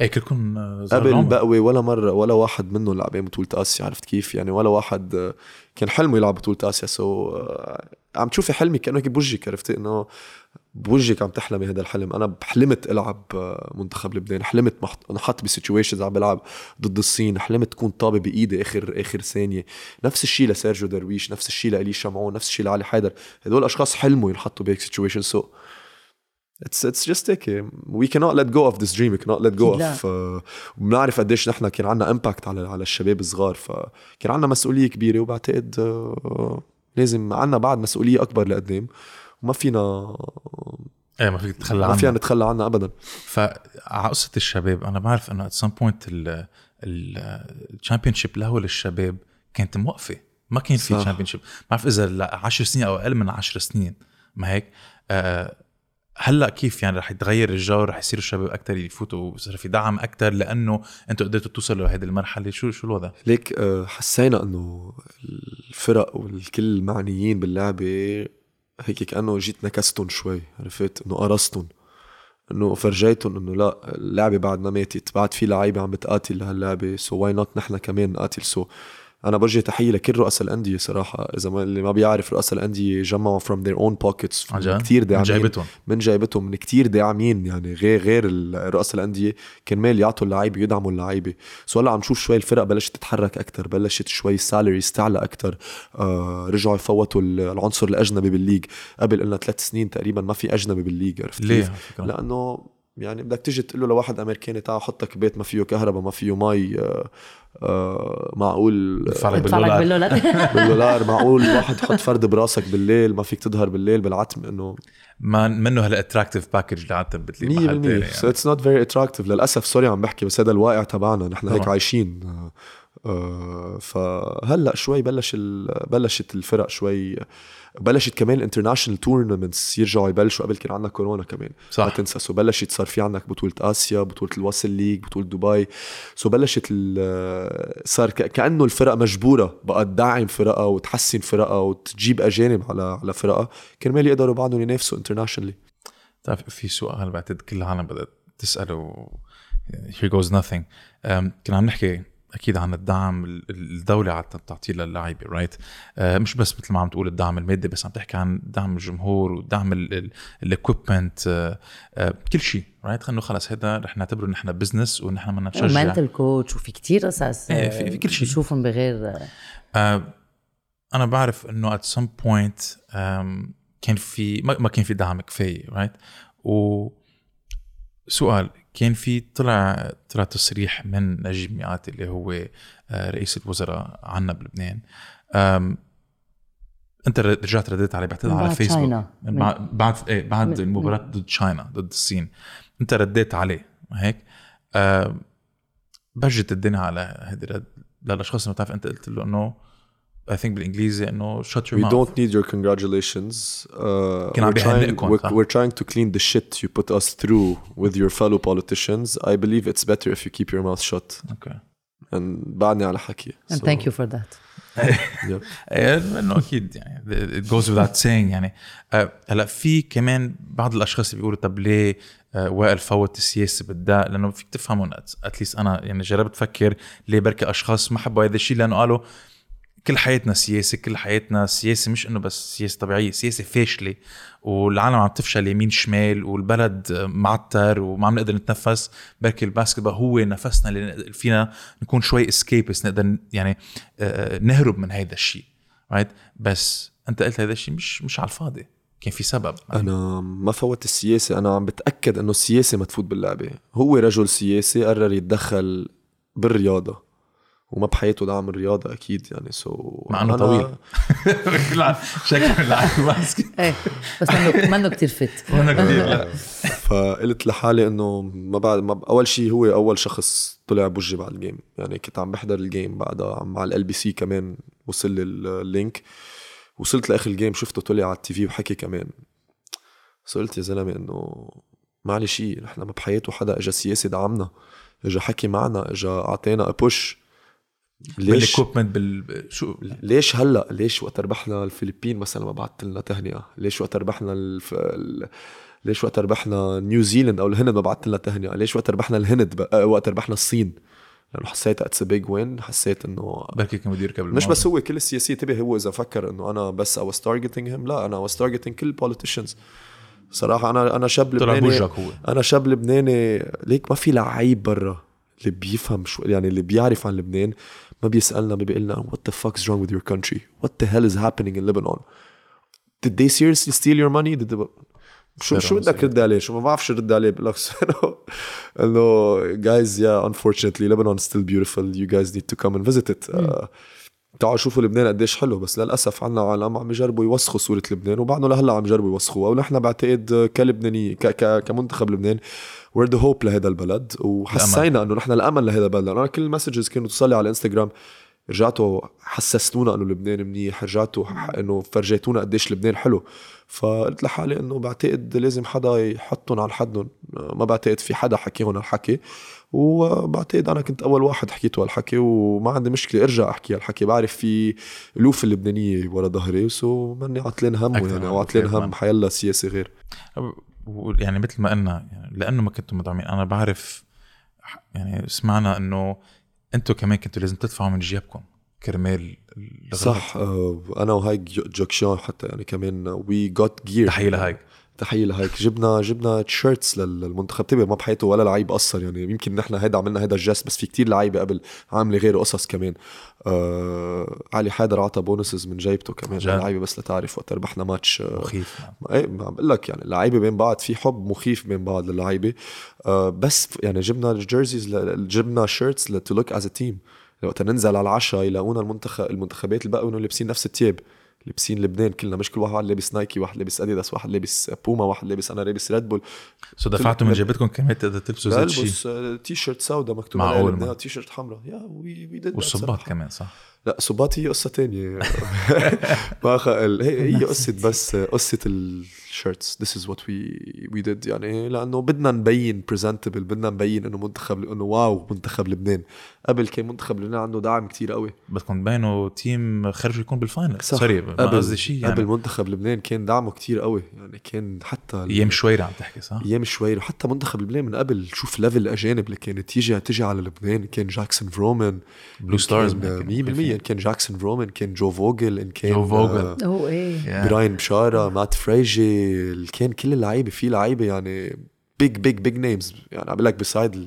إيه كلكم قبل بقوي ولا مرة ولا واحد منهم لعبين بطولة آسيا عرفت كيف؟ يعني ولا واحد كان حلمه يلعب بطولة آسيا. so عم تشوفي حلمي كأنه هيك بوجهك عرفتي إنه بوجهك عم تحلمي هذا الحلم. أنا حلمت ألعب منتخب لبنان حلمت انحط ب situations عم بلعب ضد الصين حلمت تكون طابة بإيدي آخر آخر ثانية. نفس الشيء لسيرجيو درويش نفس الشيء لإيلي شمعون نفس الشيء لعلي حيدر. هدول الاشخاص حلموا ينحطوا بهيك سيتويشن سو so اتس اتس جاست هيك وي كانوت ليت جو اوف ذيس دريم وي كانوت ليت جو اوف بنعرف قديش نحن كان عندنا impact على على الشباب الصغار. فكان عندنا مسؤولية كبيرة. وبعتقد uh, لازم عندنا بعد مسؤولية أكبر لقدام. وما فينا إيه ما فيك تتخلى عنها ما فينا نتخلى عنها ابدا. فعلى قصة الشباب أنا بعرف إنه at some point ال championship له للشباب كانت موقفة. ما كان في championship ما بعرف إذا 10 سنين أو أقل من 10 سنين. ما هيك؟ آه هلأ كيف يعني رح يتغير الجو؟ رح يصير الشباب أكثر يفوتوا ويصير في دعم أكثر لأنه أنتم قدرتوا توصلوا لهذه المرحلة. شو شو الوضع؟ ليك آه، حسينا إنه الفرق والكل المعنيين باللعبة هيك كأنه جيت نكستهم شوي عرفت؟ إنه قرصتهم إنه فرجيتهم إنه لأ اللعبة بعد ما ماتت بعد في لعيبة عم بتقاتل لهاللعبة so why not نحن كمان نقاتل؟ so أنا بوجه تحية لكل رؤساء الأندية صراحة. إذا ما اللي ما بيعرف رؤساء الأندية جمعوا from their own pockets كثير داعمين من جايبتهم؟ من جايبتهم. من كثير داعمين يعني. غير غير رؤساء الأندية. كرمال يعطوا اللعيبة يدعموا اللعيبة. so هلا عم نشوف شوي الفرق بلشت تتحرك أكثر بلشت شوي ال salaries تعلى أكثر آه رجعوا يفوتوا العنصر الأجنبي بال league قبل قلنا ثلاث سنين تقريبا ما في أجنبي بال league عرفت ليه؟ لأنه يعني بدك تيجي تقول له لواحد أمريكاني تعال حطك بيت ما فيه كهرباء ما فيه مي آه آه معقول ادفع بالدولار. بالدولار. معقول واحد يحط فرد براسك بالليل ما فيك تظهر بالليل بالعتم إنه ما منه هال attractive package لعادة بتلاقي محل ثاني so it's not very attractive للأسف sorry عم بحكي بس هذا الواقع تبعنا. نحن هيك عايشين. آه فهلأ شوي بلش بلشت الفرق شوي. بلشت كمان ال international tournaments يرجعوا يبلشوا قبل كان عندنا كورونا كمان. صح. ما تنسى. so بلشت صار في عندك بطولة آسيا بطولة الوصل league بطولة دبي. so بلشت صار كأنه الفرق مجبورة بقى تدعم فرقها وتحسن فرقها وتجيب أجانب على على فرقها كرمال يقدروا بعدهم ينافسوا internationally بتعرف في سؤال بعتقد كل العالم بدأت تسأله. Here goes nothing. كنا عم نحكي أكيد عن الدعم الدولة عم تعطيه للاعيبه right آه مش بس مثل ما عم تقول الدعم المادي بس عم تحكي عن دعم الجمهور ودعم ال equipment آه آه كل شيء right انه خلص هذا رح نعتبره نحن business ونحن بدنا نشجع و mental coach وفي كتير قصص آه في, في كل شيء. بشوفهم بغير آه أنا بعرف إنه at some point كان في ما كان في دعم كفاية رايت و سؤال كان في طلع طلع تصريح من نجيب ميقاتي اللي هو آه، رئيس الوزراء عنا بلبنان. انت رجعت رديت عليه بعتقد على فيسبوك بعد إيه بعد المباراه ضد تشاينا ضد الصين. انت رديت عليه هيك؟ بجت الدنيا على هيدي للأشخاص اللي بتعرف انت قلت له إنه I think بالانجليزي انه shut your We mouth don't need your congratulations. Uh, كان عم we're, trying, بيهنئكم، we're, we're trying to clean the shit you put us through with your fellow politicians. I believe it's better if you keep your mouth shut. أوكي And بعدني على حكي. and thank you for that Yep. إيه، انه أكيد يعني it goes without saying يعني آه، هلا في كمان بعض الاشخاص اللي بيقولوا طب ليه آه، وائل فوت السياسة بالداء لأنه فيك تفهمهم اتليست أنا يعني جربت أفكر ليه بركي اشخاص ما حبوا هذا الشيء لأنه قالوا كل حياتنا سياسة كل حياتنا سياسة مش إنه بس سياسة طبيعية سياسة فاشلة والعالم عم تفشل يمين شمال والبلد معتر وما عم نقدر نتنفس بركي ال basketball هو نفسنا اللي فينا نكون شوي escapes نقدر يعني آه، نهرب من هذا الشيء right بس أنت قلت هذا الشيء مش مش على الفاضي كان في سبب. أنا ما فوت السياسة أنا عم بتأكد إنه السياسة ما تفوت باللعبة هو رجل سياسي قرر يتدخل بالرياضة. وما بحياته دعم الرياضة أكيد يعني. so مع إنه طويل. شكل اللاعب ماسك إيه بس منه منه كثير فت كثير لا. فقلت لحالي إنه ما بعد ما أول شيء هو أول شخص طلع بوجهي بعد ال game يعني كنت عم بحضر ال game بعدها مع LBC كمان وصل لي ال link وصلت لآخر ال game شفته طلع على ال TV وحكي كمان. بس قلت يا زلمة إنه ما علي شيء نحن ما بحياته حدا اجى سياسي دعمنا اجى حكي معنا اجى أعطينا push ليش؟ بال equipment بال شو؟ ليش هلأ؟ ليش وقت ربحنا الفلبين مثلا ما بعثت لنا تهنئة؟ ليش وقت ربحنا الف... ال... ليش وقت ربحنا نيوزيلند أو الهند ما بعثت لنا تهنئة؟ ليش وقت ربحنا الهند ب... آه، وقت ربحنا الصين؟ لأنه حسيت it's big win حسيت إنه بركي بده يركب مش. بس هو كل السياسي انتبه هو إذا فكر إنه أنا بس I was targeting him لا أنا was targeting كل politicians. صراحة أنا أنا شاب طلع لبناني بوجهك هو. أنا شاب لبناني ليك ما في لعيب برا. اللي بيفهم شو يعني اللي بيعرف عن لبنان ما بيسألنا ما بيقول لنا what the fuck's wrong with your country what the hell is happening in Lebanon? Did they seriously steal your money? Did they... شو شو بدك ترد عليه؟ شو ما بعرف شو رد عليه بقول لك انه guys yeah unfortunately Lebanon is still beautiful. You guys need to come and visit it. Uh, تعالوا شوفوا لبنان قديش حلو. بس للأسف عنا عالم عم يجربوا يوسخوا صورة لبنان وبعدنا لهلا عم يجربوا يوسخوها ونحن بعتقد كلبناني ك ك كمنتخب لبنان we're the hope لهذا البلد. وحسينا إنه نحن الأمل لهذا البلد. أنا كل ال messages كانوا توصلي على الانستغرام رجعتوا حسستونا إنه لبنان منيح رجعتوا إنه فرجيتونا قديش لبنان حلو. فقلت لحالي إنه بعتقد لازم حدا يحطهم على حدهم. ما بعتقد في حدا حكيهم هالحكي. وبعتقد أنا كنت أول واحد حكيته هالحكي وما عندي مشكلة ارجع أحكي هالحكي. بعرف في ألوف اللبنانية ورا ظهري so ماني عطلان أكثر يعني أو عطلان. هم حيلا سياسي غير. يعني مثل ما قلنا يعني لأنه ما كنتوا مدعمين أنا بعرف يعني سمعنا إنه أنتوا كمان كنتوا لازم تدفعوا من جيبكم كرمال. صح آه، أنا وهيك جو- جوكشان حتى يعني كمان وي جوت جير تحية لهيك تحيه لهيك جبنا جبنا تيشيرتس للمنتخب. تبع ما بحياته ولا لعيب قصر يعني. يمكن نحن هيدا عملنا هيدا الجست بس في كتير لعيبة قبل عاملة غيره قصص كمان. آه علي حيدر عطى بونسز من جيبته كمان. لعيبه بس لتعرف وقت ربحنا ماتش آه مخيف. إيه ما عم بقول لك يعني اللعيبة بين بعض في حب مخيف بين بعض للعيبة. آه بس يعني جبنا jerseys جبنا shirts to look as team وقت ننزل على العشاء يلاقونا المنتخب المنتخبات الباقي لابسين نفس الثياب. لابسين لبنان كلنا مش كل واحد لابس نايكي واحد لابس أديداس واحد لابس بوما واحد لابس أنا لابس ريد بول. so دفعتوا من جيبتكم كمان تقدر تلبسوا زي شيء بلبس آه، تي شيرت سودا مكتوب. لبنان تي شيرت حمراء. يا وي والصباط كمان صح. لا صباط هي قصة تانية. ما خل... هي هي قصة بس قصة ال shirts this is what we we did يعني إيه؟ لأنه بدنا نبين presentable بدنا نبين إنه منتخب إنه wow منتخب لبنان. قبل كان منتخب لبنان عنده دعم كتير قوي. بدكم تبينوا team خرج يكون بال final sorry قبل قصدي شيء يعني. قبل منتخب لبنان كان دعمه كتير قوي. يعني كان حتى أيام شوير عم تحكي صح؟ أيام شوير. وحتى منتخب لبنان من قبل شوف level الأجانب اللي كانت تيجي تيجي على لبنان. كان جاكسون فرومن بلو ستارز 100% إن كان جاكسون روم إن كان جو فوجل إن كان جو آه، فوجل أو إيه. براين بشارة مات فريجي كان كل اللعيبة في لعيبة يعني بيج بيج بيج نيمز يعني عم لك بسايد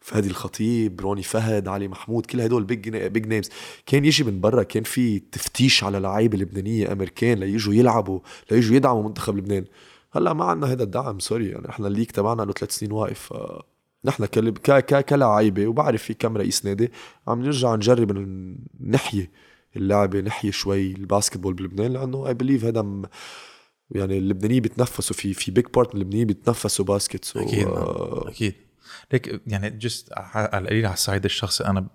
فادي الخطيب روني فهد علي محمود كل هدول بيج بيج نيمز كان يجي من برا كان في تفتيش على لعيبة لبنانية أمريكان ليجوا يلعبوا ليجوا يدعموا منتخب لبنان. هلأ ما عندنا هذا الدعم سوري يعني إحنا الليك تبعنا له ثلاث سنين واقف آه. نحن. كلاعيبة وبعرف في كم رئيس نادي عم نرجع نجرب نحيي اللعبة نحيي شوي ال basketball بلبنان لأنه I believe هذا. يعني اللبنانيين بيتنفسوا في في big part من اللبنانيين بيتنفسوا basket so أكيد آه، أكيد ليك يعني just على القليل على الصعيد الشخصي أنا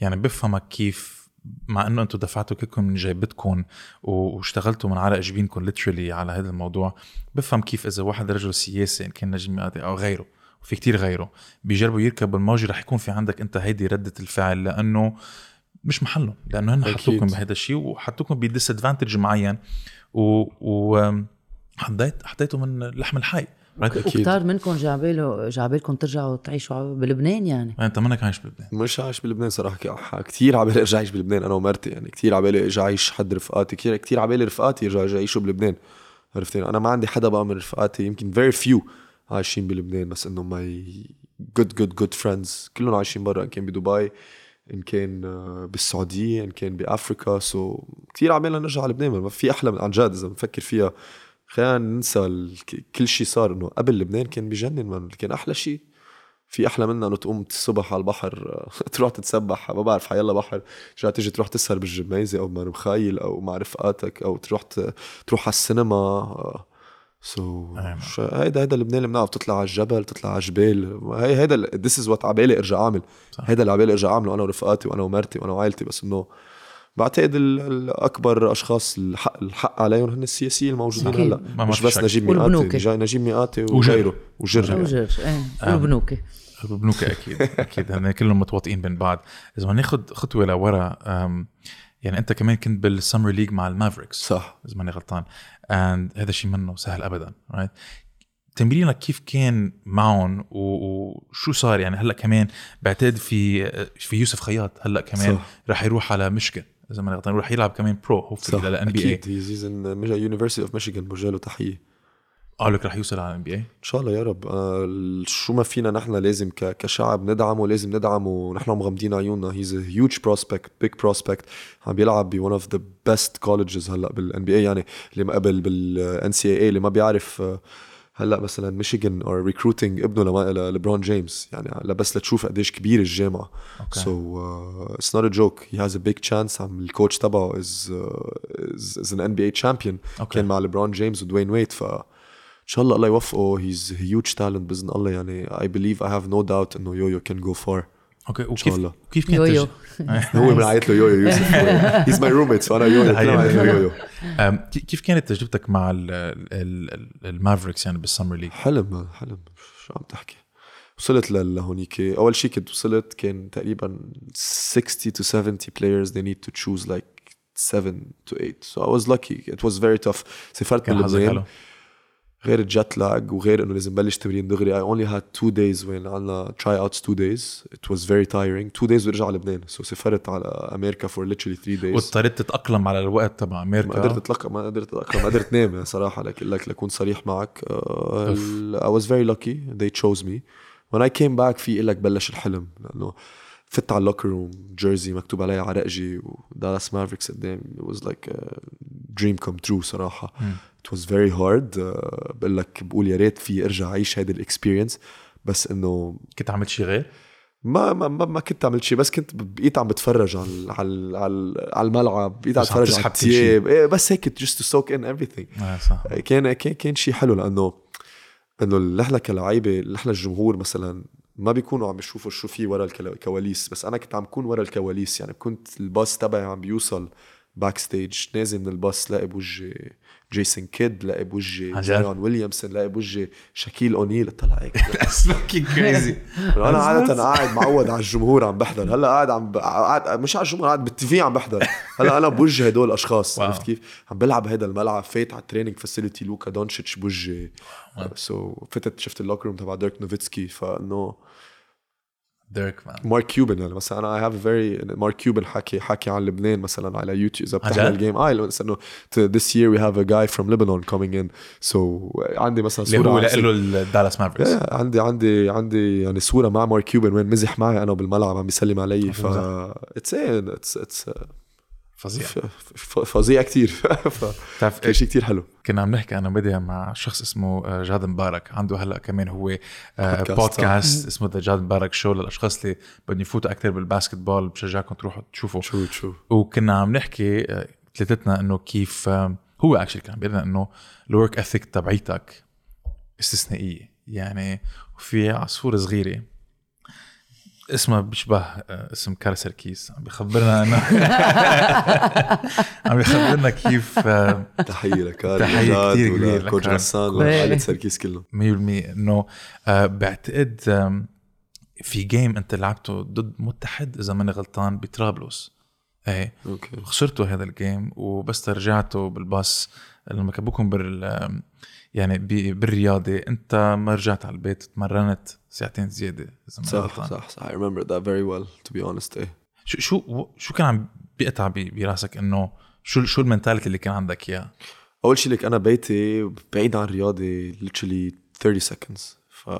يعني بفهمك كيف مع إنه أنتم دفعتوا كلكم من جيبتكم واشتغلتوا من عرق جبينكم literally على هذا الموضوع بفهم كيف إذا واحد رجل سياسي إن كان نجم أو غيره وفي كتير غيره. بيجربوا يركبوا الموجه رح يكون في عندك أنت هيدي ردة الفعل لأنه مش محله لأنه هن حطوكم بهذا الشيء وحطوكم بديس ادفانتج معين. و, و حطيت حطيته من لحم الحي. وكتار منكم جعباله جعبالكم ترجعوا تعيشوا بلبنان يعني؟ أنت منك عايش بلبنان. مش عايش بلبنان صراحة. كثير عبالي ارجع اعيش بلبنان أنا ومرتي يعني. كثير عبالي ارجع اعيش حد رفقاتي. كثير كثير عبالي رفقاتي يرجعوا يعيشوا بلبنان. عرفتي؟ أنا ما عندي حدا بقى من رفقاتي يمكن very few عايشين بلبنان بس انه my good good good friends كلهم عايشين برا إن كان بدبي إن كان آه، بالسعودية إن كان بافريكا so so, كثير عبالنا نرجع لبنان ما في أحلى من عن جد إذا بنفكر فيها. خلينا ننسى كل شيء صار إنه قبل لبنان كان بجنن من كان أحلى شيء في أحلى منها إنه تقوم الصبح على البحر تروح تتسبح. ما بعرف حيلا بحر. ترجع تيجي تروح تسهر بالجميزة أو مع أو مع رفقاتك أو تروح تروح على السينما so so, هيدا هيدا لبنان اللي بنعرف تطلع على الجبل تطلع على الجبال. هي هيدا this is what عبالي ارجع أعمل. هيدا اللي عبالي ارجع أعمله أنا ورفقاتي وأنا ومرتي وأنا وعائلتي. بس إنه بعتقد الاكبر أشخاص الحق الحق عليهم هن السياسيين الموجودين هلا. مش بس نجيب ميقاتي جاي نجيب ميقاتي وغيره وجر. وجر إيه. والبنوكي البنوكي أكيد أكيد. هن كلهم متواطئين بين بعض. إذا بدنا ناخذ خطوة لورا يعني أنت كمان كنت بال summer league مع المافريكس. صح. إذا ماني غلطان. and هذا الشيء منه سهل ابدا right تمرينك كيف كان معهم وشو صار يعني؟ هلأ كمان بعتقد في في يوسف خياط هلأ كمان صح. رح يروح على مشكل إذا ما غلطان يروح يلعب كمان pro hopefully لل NBA أكيد he's in University of Michigan بوجه له تحيه قال لك رح يوصل على ال NBA إن شاء الله يا رب. آه شو ما فينا نحن لازم كشعب ندعمه لازم ندعمه. ونحن مغمضين عيوننا. he's huge prospect big prospect عم بيلعب ب one اوف ذا بيست كولجز هلأ بالان بي اي يعني اللي ما قبل بالان سي اي اللي ما بيعرف آه هلأ مثلا ميشيغان اور ريكروتينج ابنه لبرون جيمس. يعني بس لتشوف قديش كبير الجامعة. سو اتس نوت ا جوك هي هاز ا بيج تشانس عم الكوتش تبعه از از ان ان بي اي تشامبيون كان مع لبرون جيمس ودوين ويت. ف شاء الله الله يوفقه. هيز هيوج تالنت بإذن الله. يعني اي بليف اي هاف نو داوت إنه يويو كان جو فار okay وكيف الله. كيف كانت يويو. هو بنعيط له يويو يوسف. he's my roommate فأنا يويو. يويو. كيف كانت تجربتك مع المافريكس يعني بال summer league؟ حلم حلم. شو عم تحكي؟ وصلت لهونيك. أول شيء كنت وصلت كان تقريبا 60 to 70 players. They need to choose like 7 to 8 so I was lucky. It was very tough. سافرت من لبنان غير ال jet lag وغير إنه لازم بلش تمرين دغري. I only had two days وين عنا try outs two days. It was very tiring. Two days ورجع على لبنان. So سافرت على أمريكا for literally three days. واضطريت تتأقلم على الوقت تبع أمريكا. ما قدرت اتاقلم ما قدرت أتأقلم. ما قدرت نام صراحة. لك لك لكون صريح معك. I was very lucky. They chose me. When I came back في لك بلش الحلم. لأنه فت على ال locker room jersey مكتوب عليها عرقجي ودالاس مافريكس قدام. It was like a dream come true صراحة. It was very hard. Uh, بقول لك بقول يا ريت في ارجع اعيش هيدي ال experience بس إنه كنت عملت شيء غير؟ ما ما ما, ما كنت عملت شيء بس كنت بقيت عم بتفرج على على على, على الملعب. بقيت عم بتفرج على الثياب إيه بس هيك just to soak in everything. آه صح. كان كان كان شيء حلو لأنه إنه نحن كلعيبه نحن الجمهور مثلا ما بيكونوا عم بيشوفوا شو في ورا الكواليس. بس أنا كنت عم كون ورا الكواليس. يعني كنت الباص تبعي عم بيوصل backstage نازل من الباص لاقي بوجهي جيسون كيد لاقي بوجهي زايون ويليامسون لاقي بوجهي شاكيل أونيل. طلع هيك. fucking crazy أنا عادة قاعد معود على الجمهور عم بحضر. هلأ قاعد عم قاعد مش على الجمهور قاعد بال TV عم بحضر. هلأ أنا بوجه هدول الأشخاص. عرفت كيف؟ عم بلعب هذا الملعب فات على ال training facility لوكا دونتشيتش بوجهي so فتت شفت ال locker room تبع ديرك نوفيتسكي فانه ديرك man. مارك كيوبن يعني مثلا أنا I have very مارك كيوبن حكي حكي عن لبنان مثلا على يوتيوب إذا بتحضر ال game آه إنه this year we have a guy from Lebanon coming in. So عندي مثلا صوره اللي هو له الـ Dallas Mavericks. عندي عندي عندي يعني صورة مع مارك كيوبن وين مزح معي أنا بالملعب عم بيسلم علي. ف it's it's it's فظيع. فظيع كثير بتعرف شيء كثير حلو. كنا عم نحكي أنا بدي مع شخص اسمه آه، جاد مبارك. عنده هلأ كمان هو بودكاست اسمه The جاد مبارك Show للأشخاص اللي بدهم يفوتوا أكثر بال basketball بشجعكم تروحوا تشوفوا. شو شو؟ وكنا عم نحكي آه، ثلاثتنا إنه كيف هو actually كان بيقول إنه ال work ethic تبعيتك استثنائية. يعني في عصفورة صغيرة اسمه بيشبه آه، اسم كاري سركيس عم بيخبرنا انه عم بيخبرنا كيف آه، تحية لكاري تحية كتير كبيرة coach لكاري. غسان. وعائله سركيس كلهم. 100% إنه آه، بعتقد في game أنت لعبته ضد متحد إذا ماني غلطان بطرابلس. إيه. okay. خسرتوا هذا ال game وبس رجعتوا بالباص. لما كبوكم بال يعني بالرياضة انت ما رجعت على البيت تمرنت ساعتين زيادة إذا صح غلطان. صح صح. I remember that very well to be honest إيه. شو شو شو كان عم بيقطع براسك إنه شو شو ال mentality اللي كان عندك إياه؟ أول شيء لك أنا بيتي بعيد عن الرياضة literally 30 seconds. ف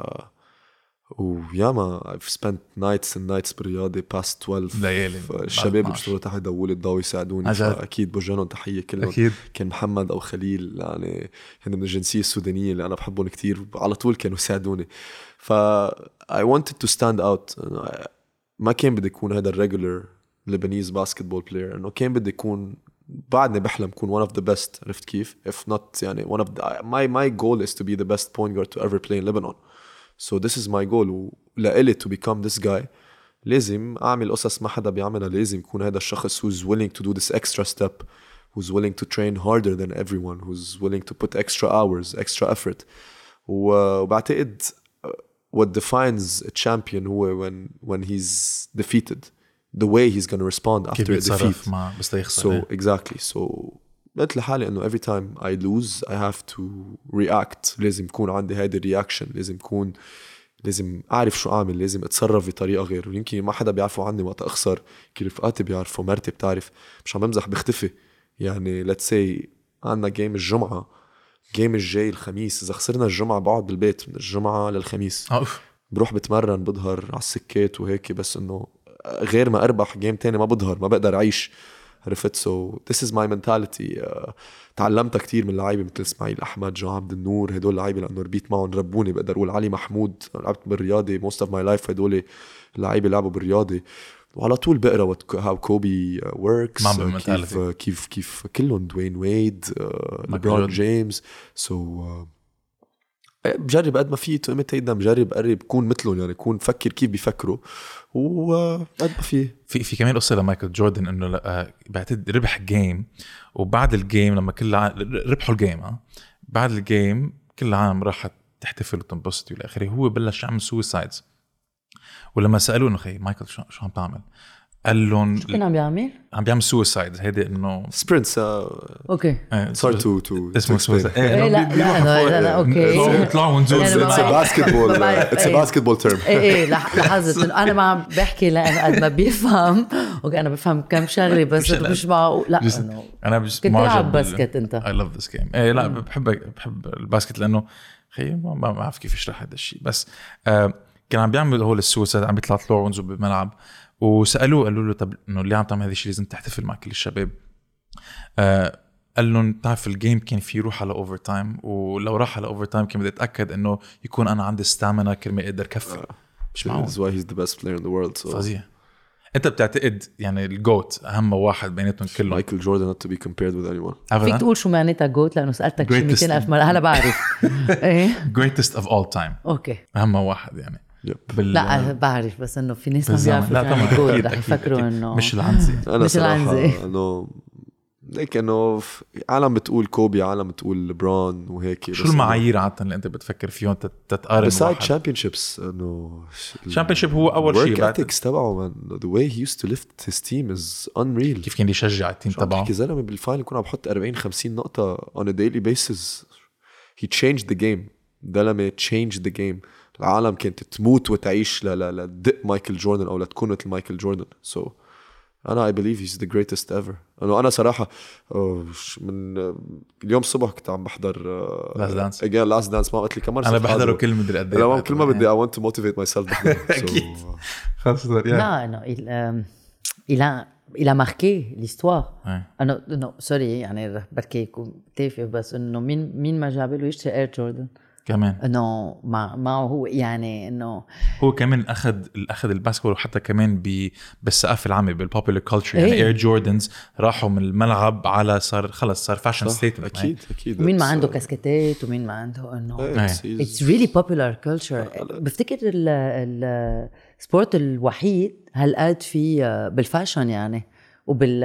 وياما I've spent nights and nights بالرياضة past 12 ليالي الشباب اللي 12. بيشتغلوا تحت دول الضوء يساعدوني جد؟ فاكيد بوجه تحيه كلهم أكيد كان محمد أو خليل يعني هن من الجنسيه السودانيه اللي أنا بحبهم كتير على طول كانوا يساعدوني ف I wanted to stand out ما كان بدي اكون هذا ال regular Lebanese basketball player انه كان بدي اكون بعدني بحلم كون one of the best عرفت كيف؟ if not يعني one of the, my my goal is to be the best point guard to ever play in Lebanon so this is my goal ولإلي to become this guy لازم اعمل قصص ما حدا بيعملها لازم يكون هذا الشخص who's willing to do this extra step who's willing to train harder than everyone who's willing to put extra hours extra effort و- وبعتقد uh, what defines a champion هو when when he's defeated the way he's gonna respond كيف after a بيتصرف defeat مع بس يخسر so exactly so قلت لحالي إنه every time I lose I have to react. لازم يكون عندي هيدي الرياكشن لازم يكون لازم أعرف شو أعمل. لازم أتصرف بطريقة غير. ويمكن ما حدا بيعرفوا عني وقت أخسر. كل رفقاتي بيعرفوا مرتي بتعرف. مش عم بمزح بختفي. يعني let's say عندنا game الجمعة. game الجاي الخميس. إذا خسرنا الجمعة بقعد بالبيت. من الجمعة للخميس. أوف. بروح بتمرن بظهر على السكت وهيك. بس إنه غير ما أربح game تاني ما بظهر. ما بقدر أعيش. عرفت. so this is my mentality تعلمتها كتير من لعيبة مثل إسماعيل أحمد جو عبد النور هدول لعيبة لأنه ربيت معهم ربوني بقدر أقول علي محمود. لعبت بالرياضة most of my life هدول لعيبة لعبوا بالرياضة. وعلى طول بقرا how Kobe works كيف بال mentality. كيف كيف كلهم دوين ويد ليبرون. جيمس so بجرب قد ما في imitate them بجرب قرب كون مثلهم يعني كون فكر كيف بيفكروا وقد ما في. في في كمان قصة لمايكل جوردن إنه آه، بعتقد ربح game وبعد ال game لما كل ع... ربحوا ال game آه بعد ال game كل العالم راحت تحتفل وتنبسط والى آخره. هو بلش يعمل سويسايدز ولما سألوه إنه خي مايكل شو عم تعمل؟ قال لهم شو كان عم بيعمل؟ عم بيعمل سويسايدز هيدي انه سبرنتس أوكي آه، صار تو تو اسمه سويسايد إيه لا لا لا أوكي طلعوا ونزول يعني اتس. باسكتبول. اتس إيه. باسكتبول تيرم إيه إيه لاحظت انه أنا ما عم بحكي لأنه قد ما بيفهم أوكي أنا بفهم كم شغله بس مش- معقول لا أنا كنت بال- باسكت انت اي لاف ذس جيم إيه لا بحب بحب ال basket لأنه خي ما بعرف كيف اشرح هذا الشيء بس آه كان عم بيعمل هول ال suicide عم بيطلع طلوع ونزول بالملعب وسألوه قالوا له طب إنه اللي عم تعمل هذا الشيء لازم تحتفل مع كل الشباب آه قال لهم بتعرف ال game كان في يروح على overtime ولو راح على overtime كان بدي أتأكد إنه يكون أنا عندي stamina كرمال أقدر كفي مش معقول. That's why he's the best player in the world so. فظيع. أنت بتعتقد يعني ال GOAT أهم واحد بيناتهم كلهم؟ مايكل جوردن not to be compared with anyone. فيك تقول شو معناتها GOAT لأنه سألتك شي Greatest. 200 ألف مرة. هلا بعرف. إيه؟ Greatest of all time. okay. أهم واحد يعني. بال لا بعرف بس إنه في ناس ما. بيعرفوا لا يعني طبعا أكيد، رح يفكروا. إنه مش العنزة. أنا مش صراحة العنزة. إنه ليك إنه عالم بتقول كوبي عالم بتقول لبرون وهيك شو المعايير عادة اللي أنت بتفكر فيهم تت- تتقارن ب side واحد؟ championships إنه Championship هو أول شيء بعد- ethics تبعه man. The way he used to lift his team is unreal. كيف كان يشجع ال team تبعه؟ تحكي؟ زلمة بال final يكون عم بحط 40 50 نقطة on a daily basis. He changed the game. زلمة changed the game. العالم كانت تموت وتعيش ل ل لتدق مايكل جوردن أو لتكون مثل مايكل جوردن. So أنا I believe he's the greatest ever. انه أنا صراحة من اليوم الصبح كنت عم بحضر Last Dance. again last dance. ما قلت لي كم مرة أنا بحضره. كل مدري قد لما كل ما بدي I want to motivate myself بحضره. So, أكيد. خلص يا. لا انه il, il a il a marqué l'histoire. إيه. انه انه sorry يعني رح بركي يكون تافه بس إنه مين مين ما جاب له يشتري Air Jordan كمان. إنه مع معه هو يعني إنه هو كمان أخذ أخذ ال basketball وحتى كمان بالثقافة العامة بال popular culture يعني Air Jordans راحوا من الملعب على صار خلص صار fashion statement أكيد أكيد ومين ما عنده كاسكيتات ومين ما عنده إنه it's really popular culture بفتكر ال sport الوحيد هالقد في بال fashion يعني وبال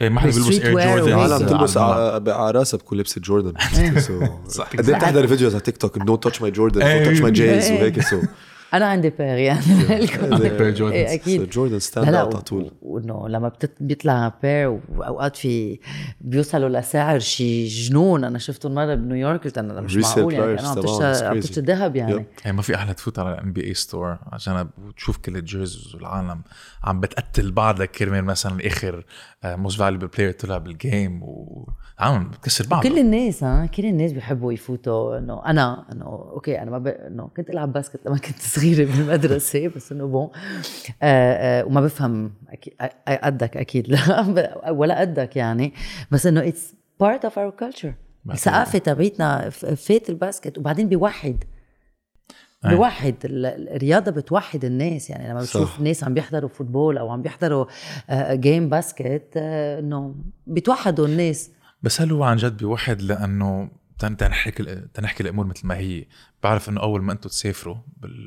إيه ما حدا بيلبس Air Jordan العالم تلبس على راسها بكل لبسه جوردن صح. قد إيه بتحضر videos على تيك توك no touch my Jordan no touch my J's وهيك so أنا عندي pair يعني. عندك pair جوردن إيه أكيد. جوردن stand out على طول. وإنه لما بيطلع pair وأوقات في بيوصلوا لسعر شي جنون. أنا شفته مرة بنيويورك قلت أنا مش معقول يعني. أنا عم تشتري ذهب يعني. يعني ما في أحلى تفوت على ال NBA store عشان تشوف كل ال jerseys والعالم عم بتقتل بعضها كرمال مثلا آخر most valuable player طلع بال game و عم بتكسر بعض كل الناس ها كل الناس بيحبوا يفوتوا. إنه أنا إنه okay أنا ما ب... إنه كنت ألعب basket لما كنت صغيرة بالمدرسة بس إنه bon. آه آه وما بفهم أكيد قدك أكيد. لا ولا قدك يعني. بس إنه it's part of our culture الثقافة تبعتنا فات ال basket وبعدين بيوحد بوحد الرياضة بتوحد الناس. يعني لما بتشوف ناس عم بيحضروا football أو عم بيحضروا game basket إنه بتوحدوا الناس. بس هل هو عن جد بيوحد لأنه تنحكي تنحكي الأمور مثل ما هي؟ بعرف إنه أول ما أنتم تسافروا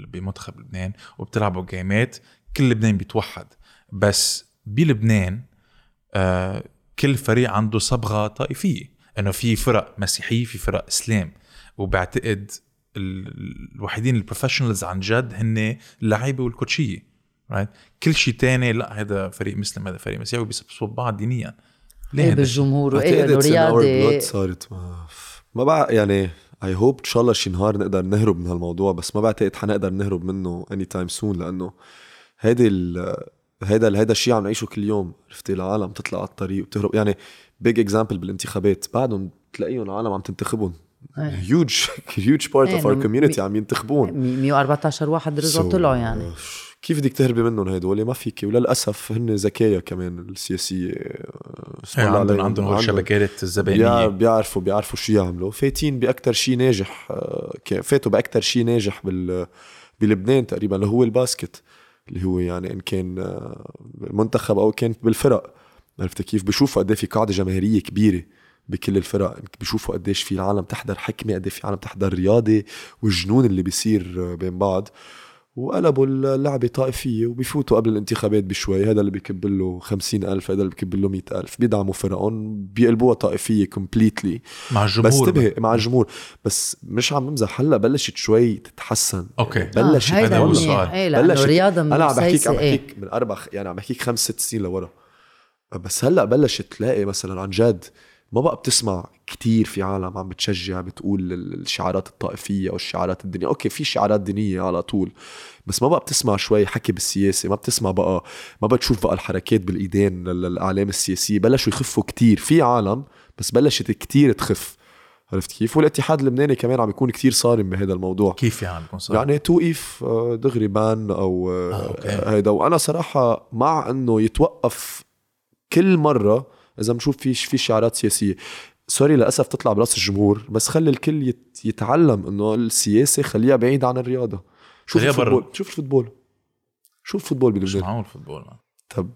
بمنتخب لبنان وبتلعبوا جيمات كل لبنان بيتوحد. بس بلبنان آه كل فريق عنده صبغة طائفية. إنه في فرق مسيحية في فرق إسلام. وبعتقد الوحيدين ال professionals عن جد هن اللعيبة والكوتشية right كل شيء تاني لا هذا فريق مسلم هذا فريق مسيحي وبيسبوا بعض دينيا. ليه بالجمهور وايه رياضه صارت ما, ما بقى يعني I hope إن شاء الله شي نهار نقدر نهرب من هالموضوع بس ما بعتقد حنقدر نهرب منه any time soon لأنه هيدي هيدا هيدا الشيء عم نعيشه كل يوم عرفتي؟ العالم تطلع على الطريق وتهرب يعني big example بالانتخابات بعدهم تلاقيهم العالم عم تنتخبهم. huge huge part of our community عم ينتخبون. 114 واحد رجعوا so, طلعوا يعني. كيف بدك تهربي منهم هدول ما فيك وللأسف هن ذكايا كمان السياسية. اسم الله عندهم عندهم هول الشبكات الزبائنية. بيعرفوا بيعرفوا شو يعملوا. فايتين باكثر شيء ناجح فاتوا باكثر شيء ناجح بال بلبنان تقريبا اللي هو ال basket اللي هو يعني إن كان منتخب أو كان بالفرق. عرفت كيف؟ بشوفوا قد في قاعدة جماهيرية كبيرة. بكل الفرق بيشوفوا قديش في العالم تحضر حكمة قد في عالم تحضر رياضة والجنون اللي بيصير بين بعض. وقلبوا اللعبة طائفية وبيفوتوا قبل الانتخابات بشوي. هذا اللي بيكب له خمسين ألف هذا اللي بيكب له مئة ألف. بيدعموا فرقهم بيقلبوها طائفية completely مع الجمهور بس انتبه مع الجمهور بس مش عم نمزح هلأ بلشت شوي تتحسن. okay. بلشت. آه هيدا هو السؤال إيه بلشت. رياضة أنا عم بحكيك عم بحكيك من أربع يعني عم بحكيك خمس ست سنين لورا. بس هلأ بلشت تلاقي مثلا عن جد ما بقى بتسمع كتير في عالم عم بتشجع بتقول الشعارات الطائفية أو الشعارات الدينية. أوكي في شعارات دينية على طول بس ما بقى بتسمع شوي حكي بالسياسة ما بتسمع بقى ما بتشوف بقى الحركات بالإيدين للأعلام السياسية بلشوا يخفوا كتير. في عالم بس بلشت كتير تخف. عرفت كيف؟ والاتحاد اللبناني كمان عم يكون كتير صارم بهذا الموضوع. كيف يعني بيكون صارم؟ يعني توقيف دغري بان أو هيدا. وأنا صراحة مع إنه يتوقف كل مرة إذا بنشوف في في شعارات سياسية. sorry للأسف تطلع براس الجمهور بس خلي الكل يتعلم إنه السياسة خليها بعيده عن الرياضة. شوف الفوتبول. شوف الفوتبول. شوف الفوتبول بلبنان. معقول الفوتبول طب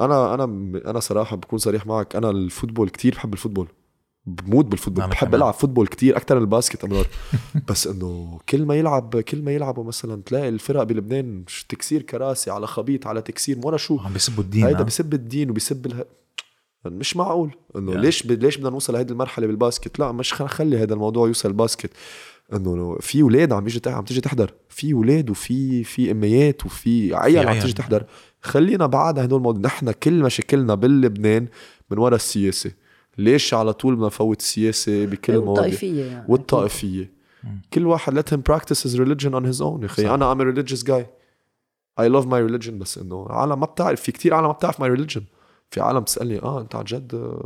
أنا أنا أنا صراحة بكون صريح معك. أنا ال football كتير بحب ال football. بموت بال football. بحب ألعب football كتير أكثر من ال basket أمرار. بس إنه كل ما يلعب كل ما يلعبوا مثلا تلاقي الفرق بلبنان تكسير كراسي على خبيط على تكسير ولا شو؟ عم بيسبوا الدين هيدا بيسب الدين وبيسب اله... مش معقول. إنه يعني. ليش ب... ليش بدنا نوصل لهيدي المرحلة بال basket؟ لا مش خلي هذا الموضوع يوصل ال basket. إنه في أولاد عم يجي عم تيجي تحضر في أولاد وفي في أميات وفي عيال عم تيجي تحضر. خلينا بعد هدول الموضوع نحن كل مشاكلنا باللبنان من وراء السياسة. ليش على طول بدنا نفوت السياسة بكل المواضيع والطائفية يعني والطائفية. كل واحد let him practice his religion on his own. يا أخي أنا I'm a religious guy. I love my religion بس إنه العالم ما بتعرف في كتير عالم ما بتعرف my religion. في عالم تسألني آه أنت عن جد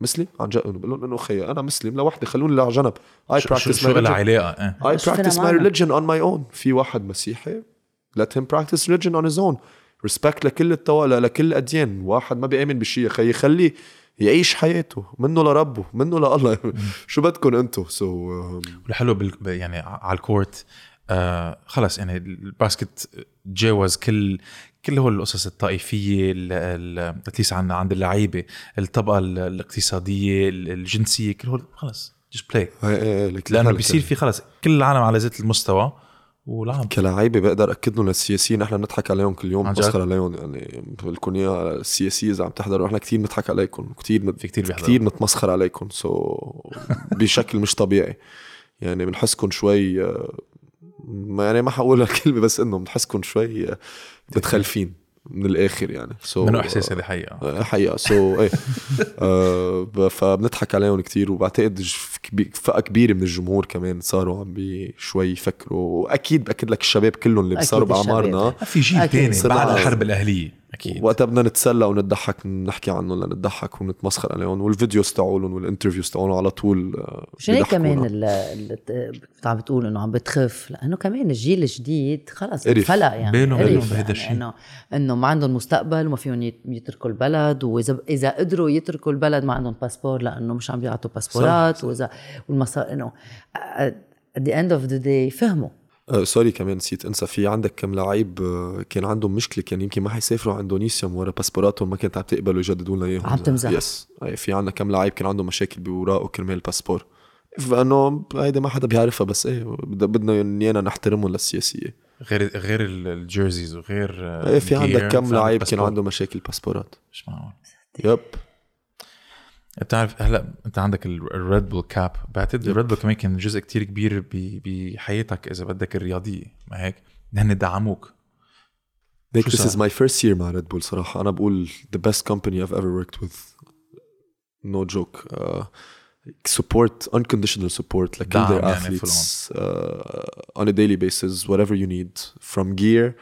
مسلم؟ عن جد. بقول لهم إنه خي أنا مسلم لوحدي خلوني على جنب. I practice my علاقة؟ I practice my religion on my own في واحد مسيحي let him practice religion on his own. respect لكل الطوائف لكل الأديان. واحد ما بيأمن بشيء خي خليه يعيش حياته. منه لربه منه لله شو بدكم أنتم سو so, والحلو بال... يعني على ال court آه خلص يعني ال basket تجاوز كل كل هو القصص الطائفية at least عند عند اللعيبة الطبقة الاقتصادية الجنسية كل هول خلص just play لأنه بيصير في خلص كل العالم على ذات المستوى والعالم كلاعيبة بقدر أكد لهم للسياسيين نحن بنضحك عليهم كل يوم بنسخر عليهم يعني لكم اياها السياسية إذا عم تحضروا نحن كثير بنضحك عليكم كثير في كثير كثير نتمسخر عليكم so بشكل مش طبيعي. يعني بنحسكم شوي آه، يعني ما حقول الكلمة بس إنه بنحسكم شوي متخلفين من الآخر يعني. so منو إحساس هذه حقيقة. آه، حقيقة. so, إيه. آه فبنضحك عليهم كتير وبعتقد فئة كبيرة من الجمهور كمان صاروا عم شوي يفكروا. وأكيد بأكد لك الشباب كلهم اللي صاروا بأعمارنا. في جيل ثاني بعد الحرب الأهلية. أكيد. وقتها بدنا نتسلى ونضحك نحكي عنهم لنضحك ونتمسخر عليهم وال videos تاعولهم وال interviews تاعولهم على طول مشان هيك كمان اللي عم بتقول إنه عم بتخف؟ لأنه كمان الجيل الجديد خلص انفلق يعني. بالهم بهذا يعني. الشيء انه إنه ما عندهم مستقبل وما فيهم يتركوا البلد واذا إذا قدروا يتركوا البلد ما عندهم باسبور لأنه مش عم بيعطوا باسبورات واذا والمصاري إنه at the end of the day فهموا. أه sorry كمان نسيت. انسى في عندك كم لعيب أه، كان عندهم مشكلة كان يمكن ما حيسافروا على اندونيسيا ورا باسبوراتهم ما كانت عم تقبلوا يجددوا لنا إياهم. عم تمزح. yes في عندنا كم لعيب كان عندهم مشاكل بوراقه كرمال الباسبور. فإنه هيدا ما حدا بيعرفها بس إيه بدنا إيانا نحترمهم للسياسية. غير غير ال jerseys وغير إيه في عندك كم لعيب كان عنده مشاكل باسبورات. مش معقول. Yep. بتعرف هلا انت عندك الريد بول cup بعتقد الريد بول كمان كان جزء كتير كبير بحياتك اذا بدك الرياضيه ما هيك هن دعموك Nick, this is my first year مع ريد بول صراحة أنا بقول the best company I've ever worked with no joke uh, support unconditional support like all their athletes uh, on a daily basis whatever you need from gear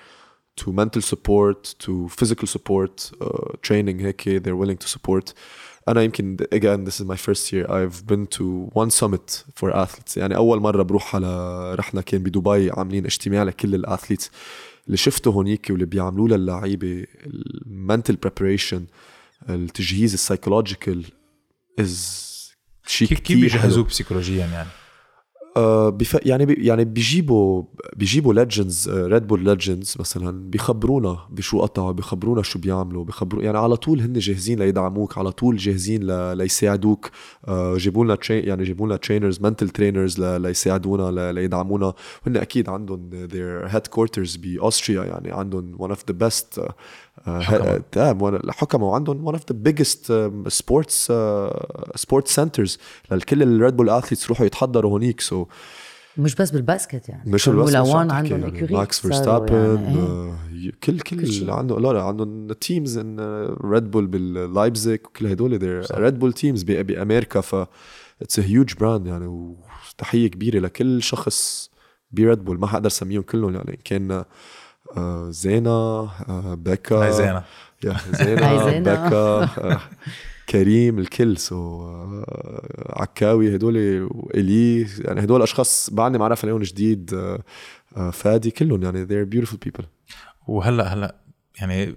to mental support to physical support uh, training هيك they're willing to support أنا يمكن again this is my first year. I've been to one summit for athletes. يعني أول مرة بروح على رحنا كان بدبي عاملين اجتماع لكل الأثليتس. اللي شفته هونيك واللي بيعملوه للعيبة ال mental preparation التجهيز ال psychological as شيء كيف بيجهزوك بسيكولوجيا يعني؟ بف... يعني بي... يعني بيجيبوا بيجيبوا legends ريد بول legends مثلا بيخبرونا بشو قطعوا بيخبرونا شو بيعملوا بيخبروا يعني على طول هن جاهزين ليدعموك على طول جاهزين ل... ليساعدوك. آه جيبوا لنا تري... يعني جيبوا لنا trainers mental trainers ل... ليساعدونا ل... ليدعمونا. هن أكيد عندهم their headquarters باستريا يعني عندهم one of the best الحكمة وعندهم one of the biggest sports sports centers. لكل الريد بول athletes يروحوا يتحضروا هونيك so مش بس بالباسكت يعني. مش بالباسكت ملوان عندهم يعني ماكس فيرستابن كل كل اللي عنده لا لا عندهم teams إن ريد بول باللايبزيك وكل هدول ريد بول teams بأمريكا ف it's a huge brand يعني وتحية كبيرة لكل شخص بريد بول ما حقدر سميهم كلهم يعني كان زينة آه، بكا هاي زينة. يا زينة بكا آه، كريم الكل. so عكاوي هدول والي يعني هدول أشخاص بعدني معرف عليهم جديد فادي كلهم يعني they're beautiful people. وهلأ هلأ يعني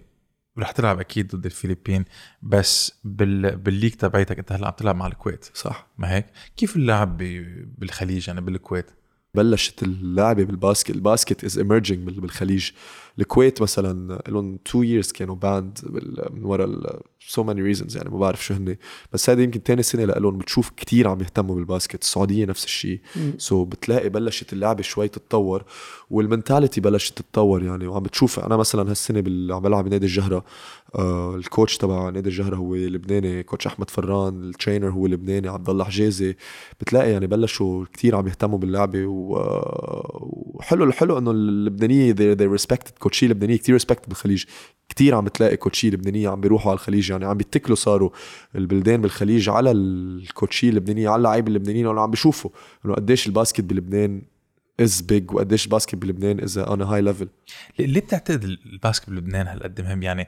رح تلعب أكيد ضد الفلبين بس بال بال league تبعيتك أنت هلأ عم تلعب مع الكويت. صح. ما هيك؟ كيف اللعب بالخليج يعني بالكويت؟ بلشت اللعبة بالباسكت. الباسكت is emerging بالخليج. الكويت مثلا لهم two years كانوا banned من ورا so many reasons يعني ما بعرف شو هن بس هذا يمكن ثاني سنة لهم بتشوف كتير عم يهتموا بالباسكت. السعودية نفس الشيء. so بتلاقي بلشت اللعبة شوي تتطور. وال mentality بلشت تتطور يعني. وعم بتشوف أنا مثلا هالسنة عم بلعب بنادي الجهرة. آه ال coach تبع نادي الجهرة هو لبناني coach أحمد فران ال trainer هو لبناني عبد الله حجازي. بتلاقي يعني بلشوا كثير عم يهتموا باللعبة وحلو الحلو إنه اللبنانية they, they respected coachي اللبنانيه كثير respect بالخليج. كثير عم بتلاقي كوتشي لبنانية عم بيروحوا على الخليج يعني عم بيتكلوا صاروا البلدان بالخليج على الكوتشي اللبنانية على اللعيبة اللبنانيين وعم بيشوفوا إنه قديش الباسكت بلبنان is big وقديش الباسكت بلبنان is on high level ليه بتعتقد الباسكت بلبنان هالقد مهم؟ يعني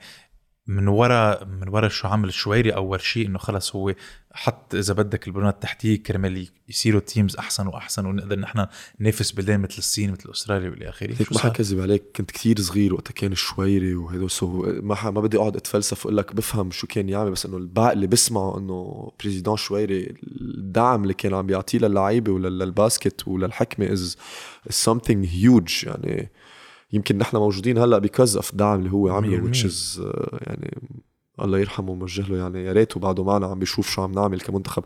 من ورا من ورا شو عمل شويري اول شيء إنه خلص هو حط إذا بدك البنى التحتية كرمال يصيروا teams أحسن وأحسن ونقدر نحن ننافس بلدان مثل الصين مثل أستراليا والى آخره. هيك ما حكذب عليك كنت كثير صغير وقتها كان شويري وهدول so ما ما بدي أقعد أتفلسف وأقول لك بفهم شو كان يعمل بس إنه الباقي اللي بسمعه إنه président شويري الدعم اللي كان عم بيعطيه للعيبة وللباسكت وللحكمة از something huge يعني. يمكن نحن موجودين هلأ because of الدعم اللي هو عمله which is يعني الله يرحمه وموجه له يعني يا ريته بعده معنا عم بيشوف شو عم نعمل كمنتخب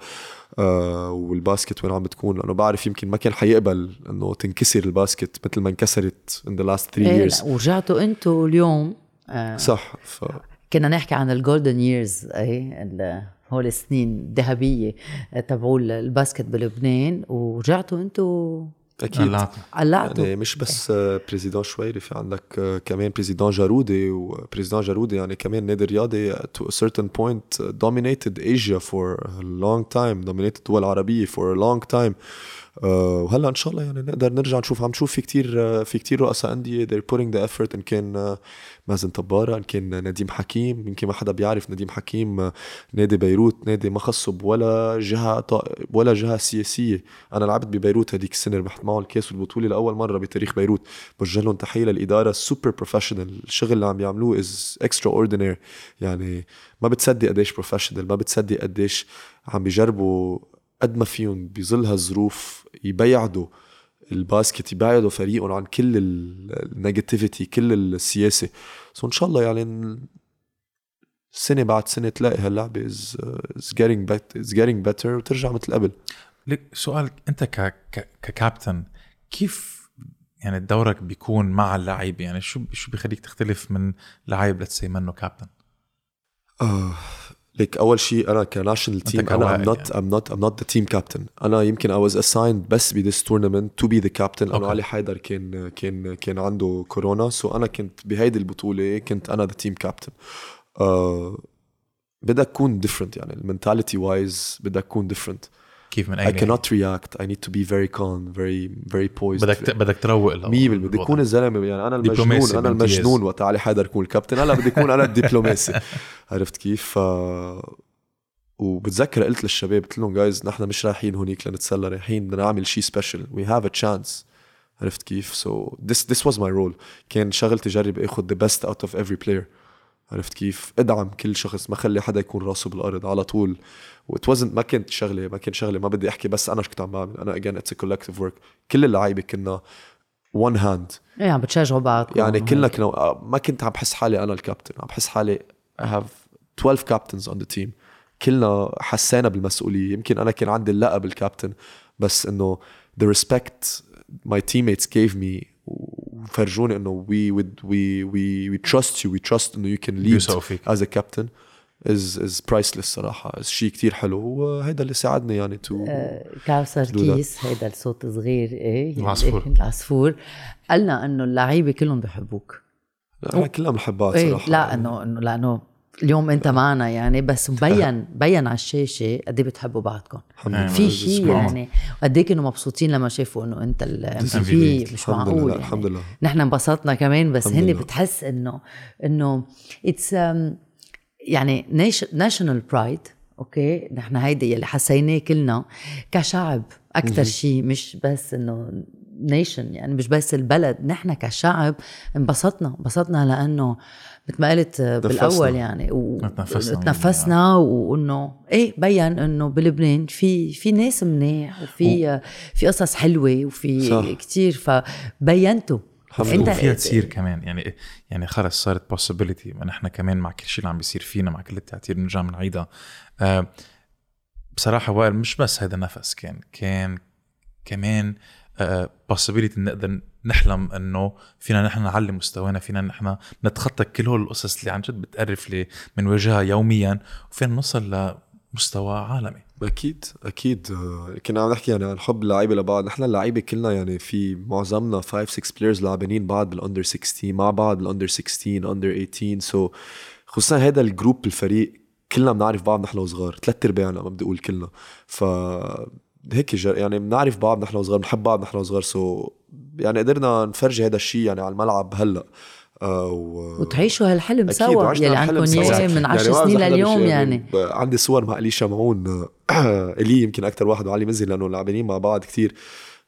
آه والباسكت وين عم بتكون لأنه بعرف يمكن ما كان حيقبل إنه تنكسر الباسكت مثل ما انكسرت in the last three إيه years. ورجعتوا أنتوا اليوم آه صح ف... كنا نحكي عن ال golden years اي هول السنين الذهبية تبعوا الباسكت بلبنان ورجعتوا أنتوا أكيد. قلعتوا يعني مش بس président شويري في عندك كمان président جارودي و président جارودي يعني كمان نادي رياضي to a certain point dominated Asia for a long time dominated الدول العربية for a long time. وهلا إن شاء الله يعني نقدر نرجع نشوف. عم نشوف في كتير آه، في كتير رؤساء أندية. They're putting the effort. إن كان آه، مازن طبارة إن كان نديم حكيم. يمكن ما حدا بيعرف نديم حكيم نادي بيروت. نادي ما خصه بولا جهة ولا جهة سياسية. أنا لعبت ببيروت هذيك السنة ربحت معه الكاس والبطولة لأول مرة بتاريخ بيروت. بوجه لهم تحية للإدارة. super professional الشغل اللي عم بيعملوه is extraordinary يعني ما بتصدق قديش professional ما بتصدق قديش عم بيجربوا قد ما فيهم بظل هالظروف يبيعدوا الباسكت يبعدوا فريقهم عن كل ال negativity كل السياسة. so إن شاء الله يعني سنة بعد سنة تلاقي هاللعبة is is getting is getting better وترجع مثل قبل. لك سؤال أنت ك ككابتن كيف يعني دورك بيكون مع اللعيبه يعني شو شو بيخليك تختلف من لعيب let's say منه كابتن؟ آه. ليك أول شيء أنا ك national team أنا I'm not I'm not I'm not the team captain أنا يمكن I was assigned بس ب this tournament to be the captain أنا علي حيدر كان كان كان عنده كورونا so أنا كنت بهيدي البطولة كنت أنا the team captain بدك تكون different يعني ال mentality wise بدك تكون different كيف من أي I cannot react. I need to be very calm very very poised. بدك بدك تروق له 100% بدي يكون الزلمة يعني. أنا المجنون أنا المجنون وقت علي حيدر يكون الكابتن. هلأ بدي يكون أنا الدبلوماسي. عرفت كيف؟ ف وبتذكر قلت للشباب قلت لهم guys نحن مش رايحين هونيك لنتسلى رايحين بدنا نعمل شيء special we have a chance عرفت كيف؟ so this this was my role كان شغلتي جرب آخذ the best out of every player عرفت كيف؟ ادعم كل شخص ما خلي حدا يكون راسه بالأرض على طول. وتوزن ما كانت شغلة ما كان شغلة ما بدي أحكي بس أنا شو كنت عم بعمل. again it's collective work كل اللعيبة كنا one hand إيه عم بتشجعوا بعض. يعني كلنا كنا ما كنت عم بحس حالي أنا الكابتن. عم بحس حالي I have 12 captains on the team. كلنا حسينا بالمسؤولية. يمكن أنا كان عندي اللقب الكابتن بس إنه the respect my teammates gave me وفرجوني إنه we would we we we trust you we trust إنه you can lead as a captain is is priceless صراحة. شيء كتير حلو. وهيدا اللي ساعدني يعني تو آه كاوثر كيس هيدا الصوت صغير إيه يعني العصفور. العصفور. قالنا إنه اللعيبة كلهم بحبوك. لا كلنا بنحبها إيه صراحة. لا إنه إنه لأنه اليوم انت معنا يعني بس مبين بين على الشاشة قد إيه بتحبوا بعضكم. في شيء يعني قد إيه كانوا مبسوطين لما شافوا إنه أنت الام مش معقول يعني. الحمد لله. نحن انبسطنا كمان بس هن بتحس إنه إنه it's يعني national pride okay؟ نحن هيدي يلي حسيناه كلنا كشعب. أكثر شيء مش بس إنه nation يعني مش بس البلد نحن كشعب انبسطنا انبسطنا لأنه مثل ما قلت بالاول يعني. وتنفسنا وإنه إيه بين إنه بلبنان في في ناس منيح وفي و... في قصص حلوة وفي كثير فبينتوا. أنت فيها تصير كمان يعني يعني خلص صارت possibility. ما نحن كمان مع كل شيء اللي عم بيصير فينا مع كل التعتير بنرجع بنعيدها. آه بصراحة وائل مش بس هذا نفس كان كان كمان آه possibility نقدر نحلم إنه فينا نحن نعلي مستوانا فينا نحن نتخطى كل هول القصص اللي عن جد بتقرف لي بنواجهها يوميا وفينا نوصل لمستوى عالمي. أكيد أكيد. كنا عم نحكي يعني عن حب اللعيبة لبعض. نحن اللعيبة كلنا يعني في معظمنا 5 6 players لاعبين بعض بال under 16 مع بعض بال under 16 under 18 so so خصوصا هذا ال group بالفريق كلنا بنعرف بعض نحن وصغار. ثلاث أرباعنا ما بدي أقول كلنا. ف هيك يعني بنعرف بعض نحن وصغار بنحب بعض نحن وصغار. so يعني قدرنا نفرجي هذا الشيء يعني على الملعب هلأ. آه و... وتعيشوا هالحلم سوا يلي عندكم اياه من 10 يعني سنين لليوم يعني. يعني عندي صور مع الي شمعون إلي يمكن أكثر واحد وعلي مزي لأنه لاعبين مع بعض كثير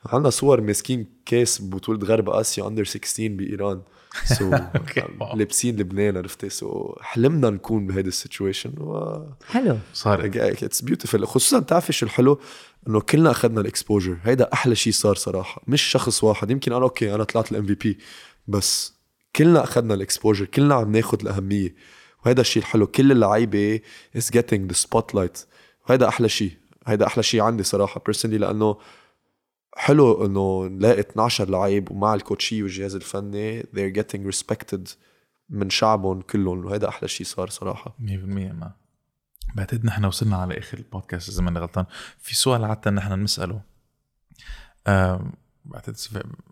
عندنا صور ماسكين كاس ببطوله غرب آسيا under 16 بإيران. so لابسين لبنان عرفتي؟ so حلمنا نكون بهيدي ال situation و حلو. صار. it's beautiful خصوصا بتعرفي شو الحلو؟ إنه كلنا أخذنا ال exposure هيدا أحلى شيء صار صراحة. مش شخص واحد. يمكن أنا okay أنا طلعت ال MVP بس كلنا أخذنا ال exposure كلنا عم ناخذ الأهمية. وهذا الشيء الحلو. كل اللعيبة is getting the spotlight وهذا أحلى شيء هيدا أحلى شيء عندي صراحة personally لأنه حلو إنه نلاقي 12 لعيب ومع ال coach والجهاز الفني they're getting respected من شعبهم كلهم. وهذا أحلى شيء صار صراحة. 100% ما. بعتقد نحن وصلنا على آخر البودكاست إذا ماني غلطان. في سؤال عاده نحن نسأله. بعتقد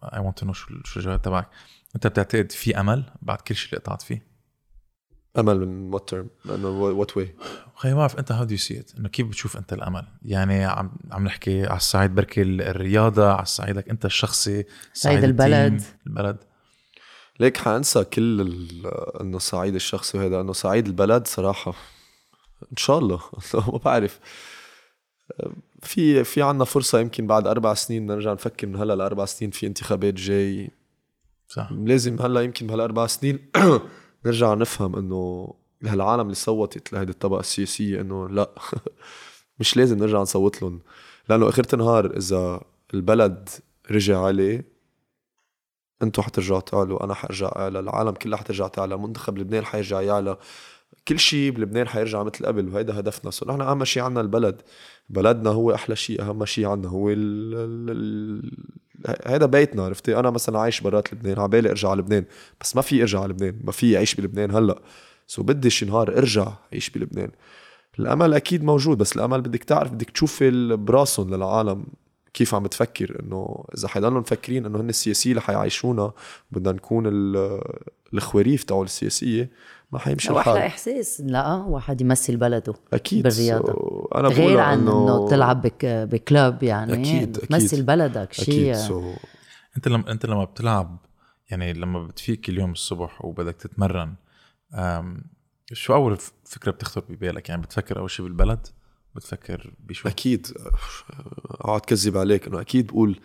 I want to know شو الجواب تبعك. أنت بتعتقد في أمل بعد كل شيء اللي قطعت فيه؟ أمل من what term انه what way خلينا ما بعرف أنت how do see it إنه كيف بتشوف أنت الأمل؟ يعني عم عم نحكي على الصعيد بركي الرياضة على الصعيدك أنت الشخصي صعيد البلد. البلد. ليك حانسى كل إنه صعيد الشخصي وهذا إنه صعيد البلد صراحة إن شاء الله. ما بعرف. في في عنا فرصة يمكن بعد أربع سنين نرجع نفكر من هلأ لاربع سنين في انتخابات جاي. صح. لازم هلأ يمكن بهالأربع سنين نرجع نفهم إنه هالعالم اللي صوتت لهيدي الطبقة السياسية إنه لأ. مش لازم نرجع نصوت لهم. لأنه اخرة النهار إذا البلد رجع عليه أنتم حترجعوا تعلوا أنا حرجع اعلى العالم كلها حترجع تعلى منتخب لبنان حيرجع يعلى. كل شيء بلبنان حيرجع مثل قبل وهيدا هدفنا. so نحن أهم شيء عنا البلد. بلدنا هو أحلى شيء أهم شيء عنا هو ال ال هيدا بيتنا عرفتي؟ أنا مثلا عايش برات لبنان على بالي أرجع على لبنان بس ما في أرجع على لبنان ما في أعيش بلبنان هلأ. so بدي شي نهار أرجع أعيش بلبنان. الأمل أكيد موجود بس الأمل بدك تعرف بدك تشوف براسهم للعالم كيف عم بتفكر إنه إذا حيضلوا مفكرين إنه هن السياسيين اللي حيعيشونا بدنا نكون الخواريف تاعول السياسية ما حيمشي الحال. أحلى إحساس. لا واحد يمثل بلده أكيد. بالرياضة. أنا غير عن إنه تلعب بك بكلوب يعني. أكيد تمثل بلدك شيء. سو... أنت لما أنت لما بتلعب يعني لما بتفيق اليوم الصبح وبدك تتمرن شو أول فكرة بتخطر ببالك؟ يعني بتفكر أول شيء بالبلد؟ بتفكر بشو؟ أكيد. أقعد كذب عليك. إنه أكيد بقول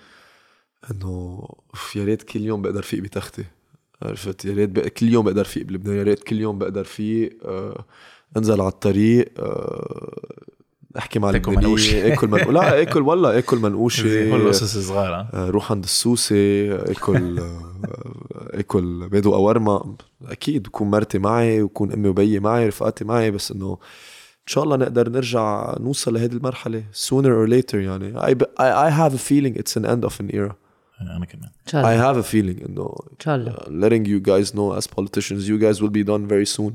إنه يا ريت كل يوم بقدر فيق بتختي. عرفت؟ يا ريت كل يوم بقدر فيق بلبنان يا ريت كل يوم بقدر فيق آه انزل على الطريق آه احكي مع اللبنانية اكل من... لا اكل والله اكل منقوشه كل قصص صغار آه روح عند السوسي اكل اكل بيض وقورما أكيد بكون مرتي معي وكون أمي وبيي معي رفقاتي معي بس إنه إن شاء الله نقدر نرجع نوصل لهذه المرحلة sooner or later يعني. I, I, I have a feeling it's an end of an era. انا كمان I have a feeling انه ان شاء الله uh, letting you guys know as politicians you guys will be done very soon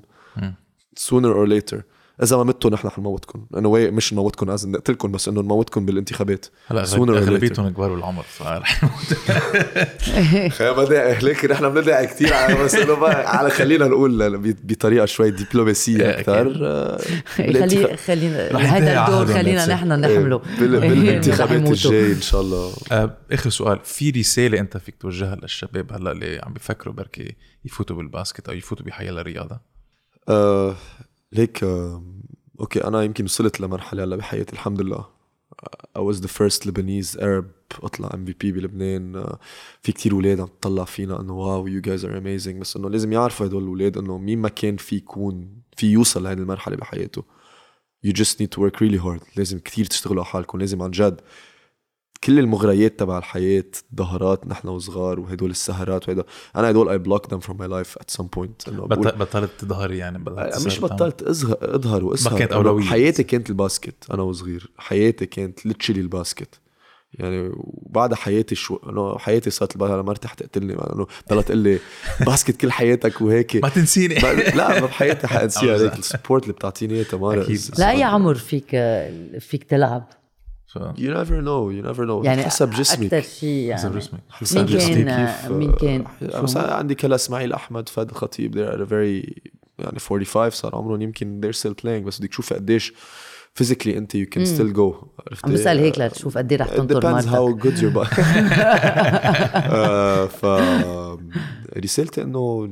sooner or later إذا ما متوا نحن حنموتكم أنا واي مش نموتكم لازم نقتلكم بس إنه نموتكم بالانتخابات. هلا اغلبيتهم كبار بالعمر فرح خلينا بدعي هيك نحن بندعي كثير على بس إنه على خلينا نقول بطريقة شوي دبلوماسيه أكثر خلي خلينا هذا الدور خلينا نحن نحمله. بالانتخابات الجاي إن شاء الله. آه، آخر سؤال. في رسالة أنت فيك توجهها للشباب هلأ اللي عم بيفكروا بركي يفوتوا بال basket أو يفوتوا بحياة الرياضه أه ليك okay أنا يمكن وصلت لمرحلة هلأ بحياتي الحمد لله. I was the first Lebanese Arab أطلع MVP بلبنان. في كتير أولاد عم تطلع فينا إنه wow you guys are amazing بس إنه لازم يعرفوا هدول الاولاد إنه مين ما كان في يكون في يوصل لهذه المرحلة بحياته. You just need to work really hard. لازم كتير تشتغلوا على حالكم لازم عن جد كل المغريات تبع الحياة ضهرات نحن وصغار وهدول السهرات وهدول أنا هدول I blocked them from my life at some point. بطلت تضهري يعني بطلت مش بطلت أضهر أضهر وأسهر. كانت أولوية. حياتي كانت ال basket أنا وصغير. حياتي كانت literally ال basket. يعني وبعد حياتي شو إنه حياتي صارت أنا مرتي حتقتلني إنه ضلت تقول لي basket كل حياتك وهيك. ما تنسيني. لا ما بحياتي حانسيها هيك. ال support اللي بتعطيني اياه تمارا لا اي عمر فيك فيك تلعب. ف... you never know you never know. يعني حسب جسمك. أكثر شيء يعني. حسب جسمك. مين كان مين كان مثلا عندي كلا اسماعيل أحمد فهد الخطيب they're at a very يعني 45 صار عمرهم يمكن they're still playing بس بدك تشوفي قديش physically أنت you can still go. عرفتي عم بسال هيك لتشوف قد إيه رح تنطر مرتك depends how good your body ف رسالتي إنه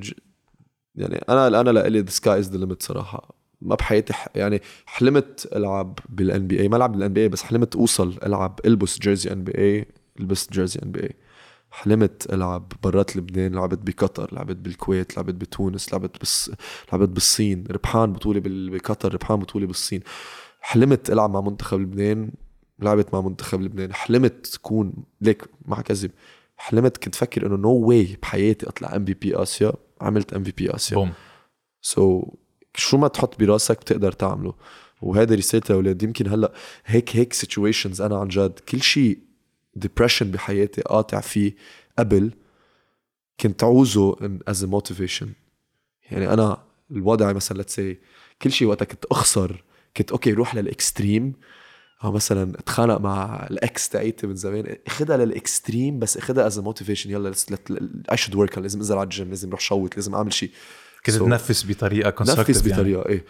يعني أنا أنا لإلي the sky is the limit صراحة. ما بحياتي يعني حلمت ألعب بال NBA ما العب بال NBA بس حلمت أوصل ألعب ألبس جيرزي ان بي اي لبست جيرزي ان بي اي حلمت ألعب برات لبنان لعبت بقطر لعبت بالكويت لعبت بتونس لعبت بس لعبت بالصين. ربحان بطولة بقطر ربحان بطولة بالصين. حلمت ألعب مع منتخب لبنان لعبت مع منتخب لبنان. حلمت تكون ليك مع كذب. حلمت كنت فكر إنه نو no واي بحياتي أطلع MVP اسيا عملت MVP اسيا boom. so so, شو ما تحط براسك بتقدر تعمله. وهذا رسالتي لأولاد. يمكن هلأ هيك هيك situations أنا عن جد كل شيء depression بحياتي قاطع فيه قبل كنت عوزه as motivation يعني أنا الوضع مثلا let's كل شيء وقتها كنت أخسر كنت okay روح لل extreme. أو مثلا أتخانق مع ال ex تاعيتي من زمان. اخذها لل extreme بس اخذها as motivation يلا I should work لازم أنزل على الجيم لازم أروح shoot لازم أعمل شيء كنت so تنفس بطريقة نفس يعني. بطريقة يعني. إيه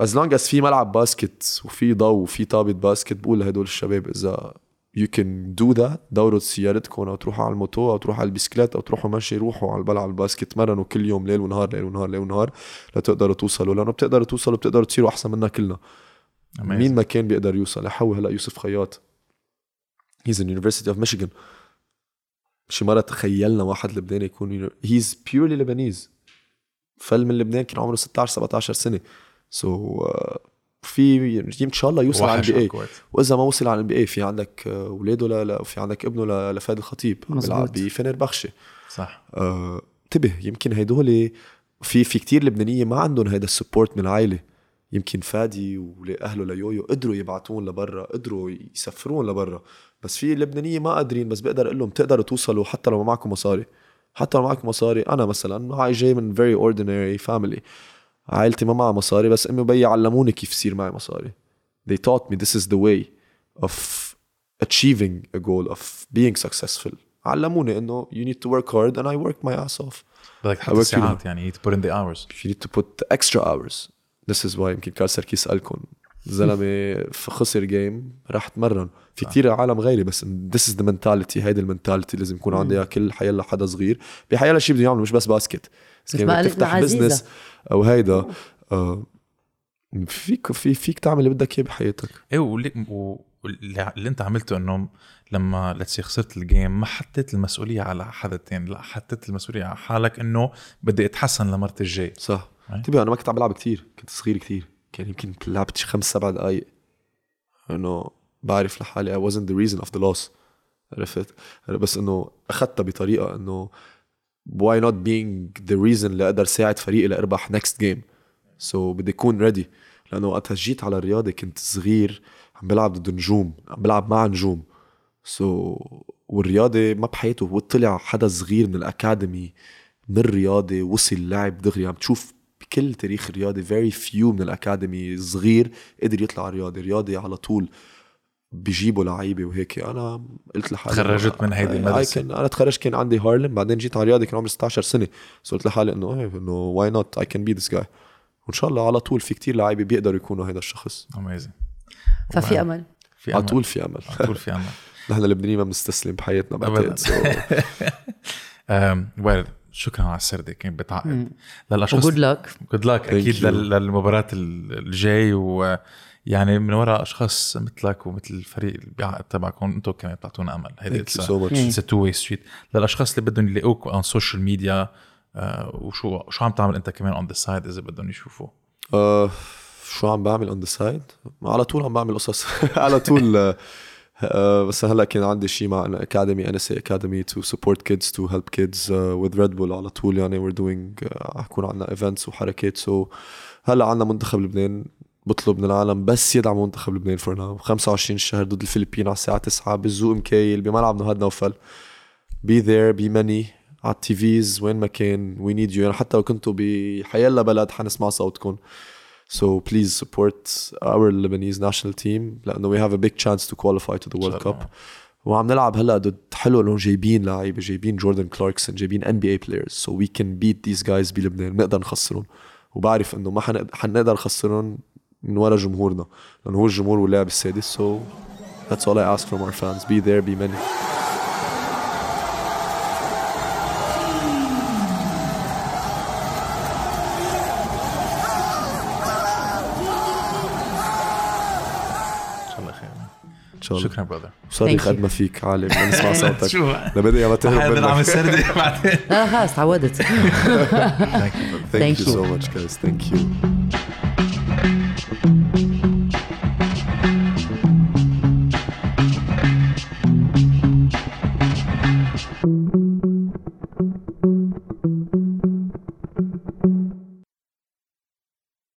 as long as في ملعب basket وفي ضوء وفي طابة basket بقول لهدول الشباب إذا you can do that دوروا سيارتكم أو تروحوا على الموتو أو تروحوا على البسكليت أو تروحوا مشي روحوا على الملعب ال basket تمرنوا كل يوم ليل ونهار ليل ونهار ليل ونهار لتقدروا توصلوا لأنه بتقدروا توصلوا بتقدروا تصيروا أحسن منا كلنا Amazing. مين ما كان بيقدر يوصل لحوي هلا يوسف خياط he's in University of Michigan شي مرة تخيلنا واحد لبناني يكون he's purely Lebanese full من لبنان كان عمره 16 17 سنة. so so, uh, في إن شاء الله يوصل على ال NBA وإذا ما وصل على ال NBA في عندك اولاده لا وفي عندك ابنه لفادي الخطيب بيلعب بفنربخشه صح. آه، انتبه uh, يمكن هدول في في كتير لبنانية ما عندهم هذا ال support من العائله يمكن فادي وأهله ليويو قدروا يبعتون لبرا قدروا يسفرون لبرا. بس في لبنانية ما قادرين بس بقدر أقول لهم بتقدروا توصلوا حتى لو ما معكم مصاري. حتى لو معكم مصاري أنا مثلا هاي جاي من very ordinary family عائلتي ما معها مصاري بس امي وبي علموني كيف يصير معي مصاري they taught me this is the way of achieving a goal of being successful علموني انه you need to work hard and I work my ass off بدك تحط ساعات يعني you need to put in the hours you need to put extra hours this is why يمكن كارل سركيس قالكم زلمه خسر game راح تمرن. في كتير عالم غيري بس this is the mentality هيدي ال mentality لازم يكون عندها كل حيلا حدا صغير. بحيلا شيء بده يعمل مش بس basket. بس ما تفتح business أو هيدا. آه فيك في فيك تعمل اللي بدك إياه بحياتك. إيه واللي, واللي أنت عملته إنه لما لتسي خسرت الجيم ما حطيت المسؤولية على حدا تاني. لا حطيت المسؤولية على حالك إنه بدي أتحسن لمرتي الجاي. صح. انتبه أنا ما كنت عم بلعب كثير كنت صغير كثير كان يمكن لعبت خمس سبع دقائق انه بعرف لحالي I wasn't the reason of the loss. عرفت؟ بس إنه أخذتها بطريقة إنه why not being the reason اللي أقدر ساعد فريقي لاربح next game so بدي أكون ready لأنه وقتها جيت على الرياضة كنت صغير عم بلعب ضد نجوم عم بلعب مع نجوم. so so, والرياضة ما بحياته وطلع حدا صغير من ال academy من الرياضة وصل لعب دغري عم تشوف بكل تاريخ الرياضه very few من ال academy صغير قدر يطلع الرياضه الرياضه على طول بيجيبوا لعيبة وهيك. أنا قلت لحالي تخرجت من هيدي المدرسة. أنا تخرجت كان عندي هارلم بعدين جيت على الرياضه كان عمري 16 سنة. so قلت لحالي إنه إيه إنه why not I can be this guy وإن شاء الله على طول في كتير لعيبة بيقدروا يكونوا هذا الشخص. amazing ففي أمل. في أمل. على طول في أمل. على طول في أمل. نحن اللبنانيين ما بنستسلم بحياتنا بعتقد well شكرا على السرده كان بتعقد. للأشخاص good luck good luck أكيد للمباراة الجاي و يعني من وراء أشخاص مثلك ومثل الفريق البيعقد تبعكم أنتم كمان بتعطونا أمل. هيدي it's two way street للأشخاص اللي بدهم يلاقوك on social media وشو شو عم تعمل أنت كمان on the side إذا بدهم يشوفوا uh, شو عم بعمل on the side على طول عم بعمل قصص. على طول uh, بس هلا كان عندي شيء مع academy NSA academy to support kids to help kids with Red Bull على طول. يعني we're doing حكون عندنا events وحركات. so so هلا عندنا منتخب لبنان بطلب من العالم بس يدعموا منتخب لبنان for now 25 الشهر ضد الفلبين على الساعة 9 بالزوق مكايل بملعب نهاد نوفل. be there be many على ال TVs وين ما كان we need you يعني حتى لو كنتوا بحيلا بلد حنسمع صوتكم. So please support our Lebanese national team. لأنه we have a big chance to qualify to the World Cup. وعم نلعب هلا ضد حلو انه جايبين لعيبة جايبين جوردن كلاركسون جايبين NBA players so we can beat these guys بلبنان. بنقدر نخسرهم. وبعرف إنه ما حنقدر نخسرهم من ورا جمهورنا. لأنه هو الجمهور واللاعب السادس. So that's all I ask from our fans. Be there be many. شاء الله. شكرا براذر سوري قد ما فيك عالم نسمع صوتك شو؟ لبدي يا ما تهرب هذا عم منك السردة بعدين. لا لا خلص تعودت. Thank Thank you you. so much guys. Thank you.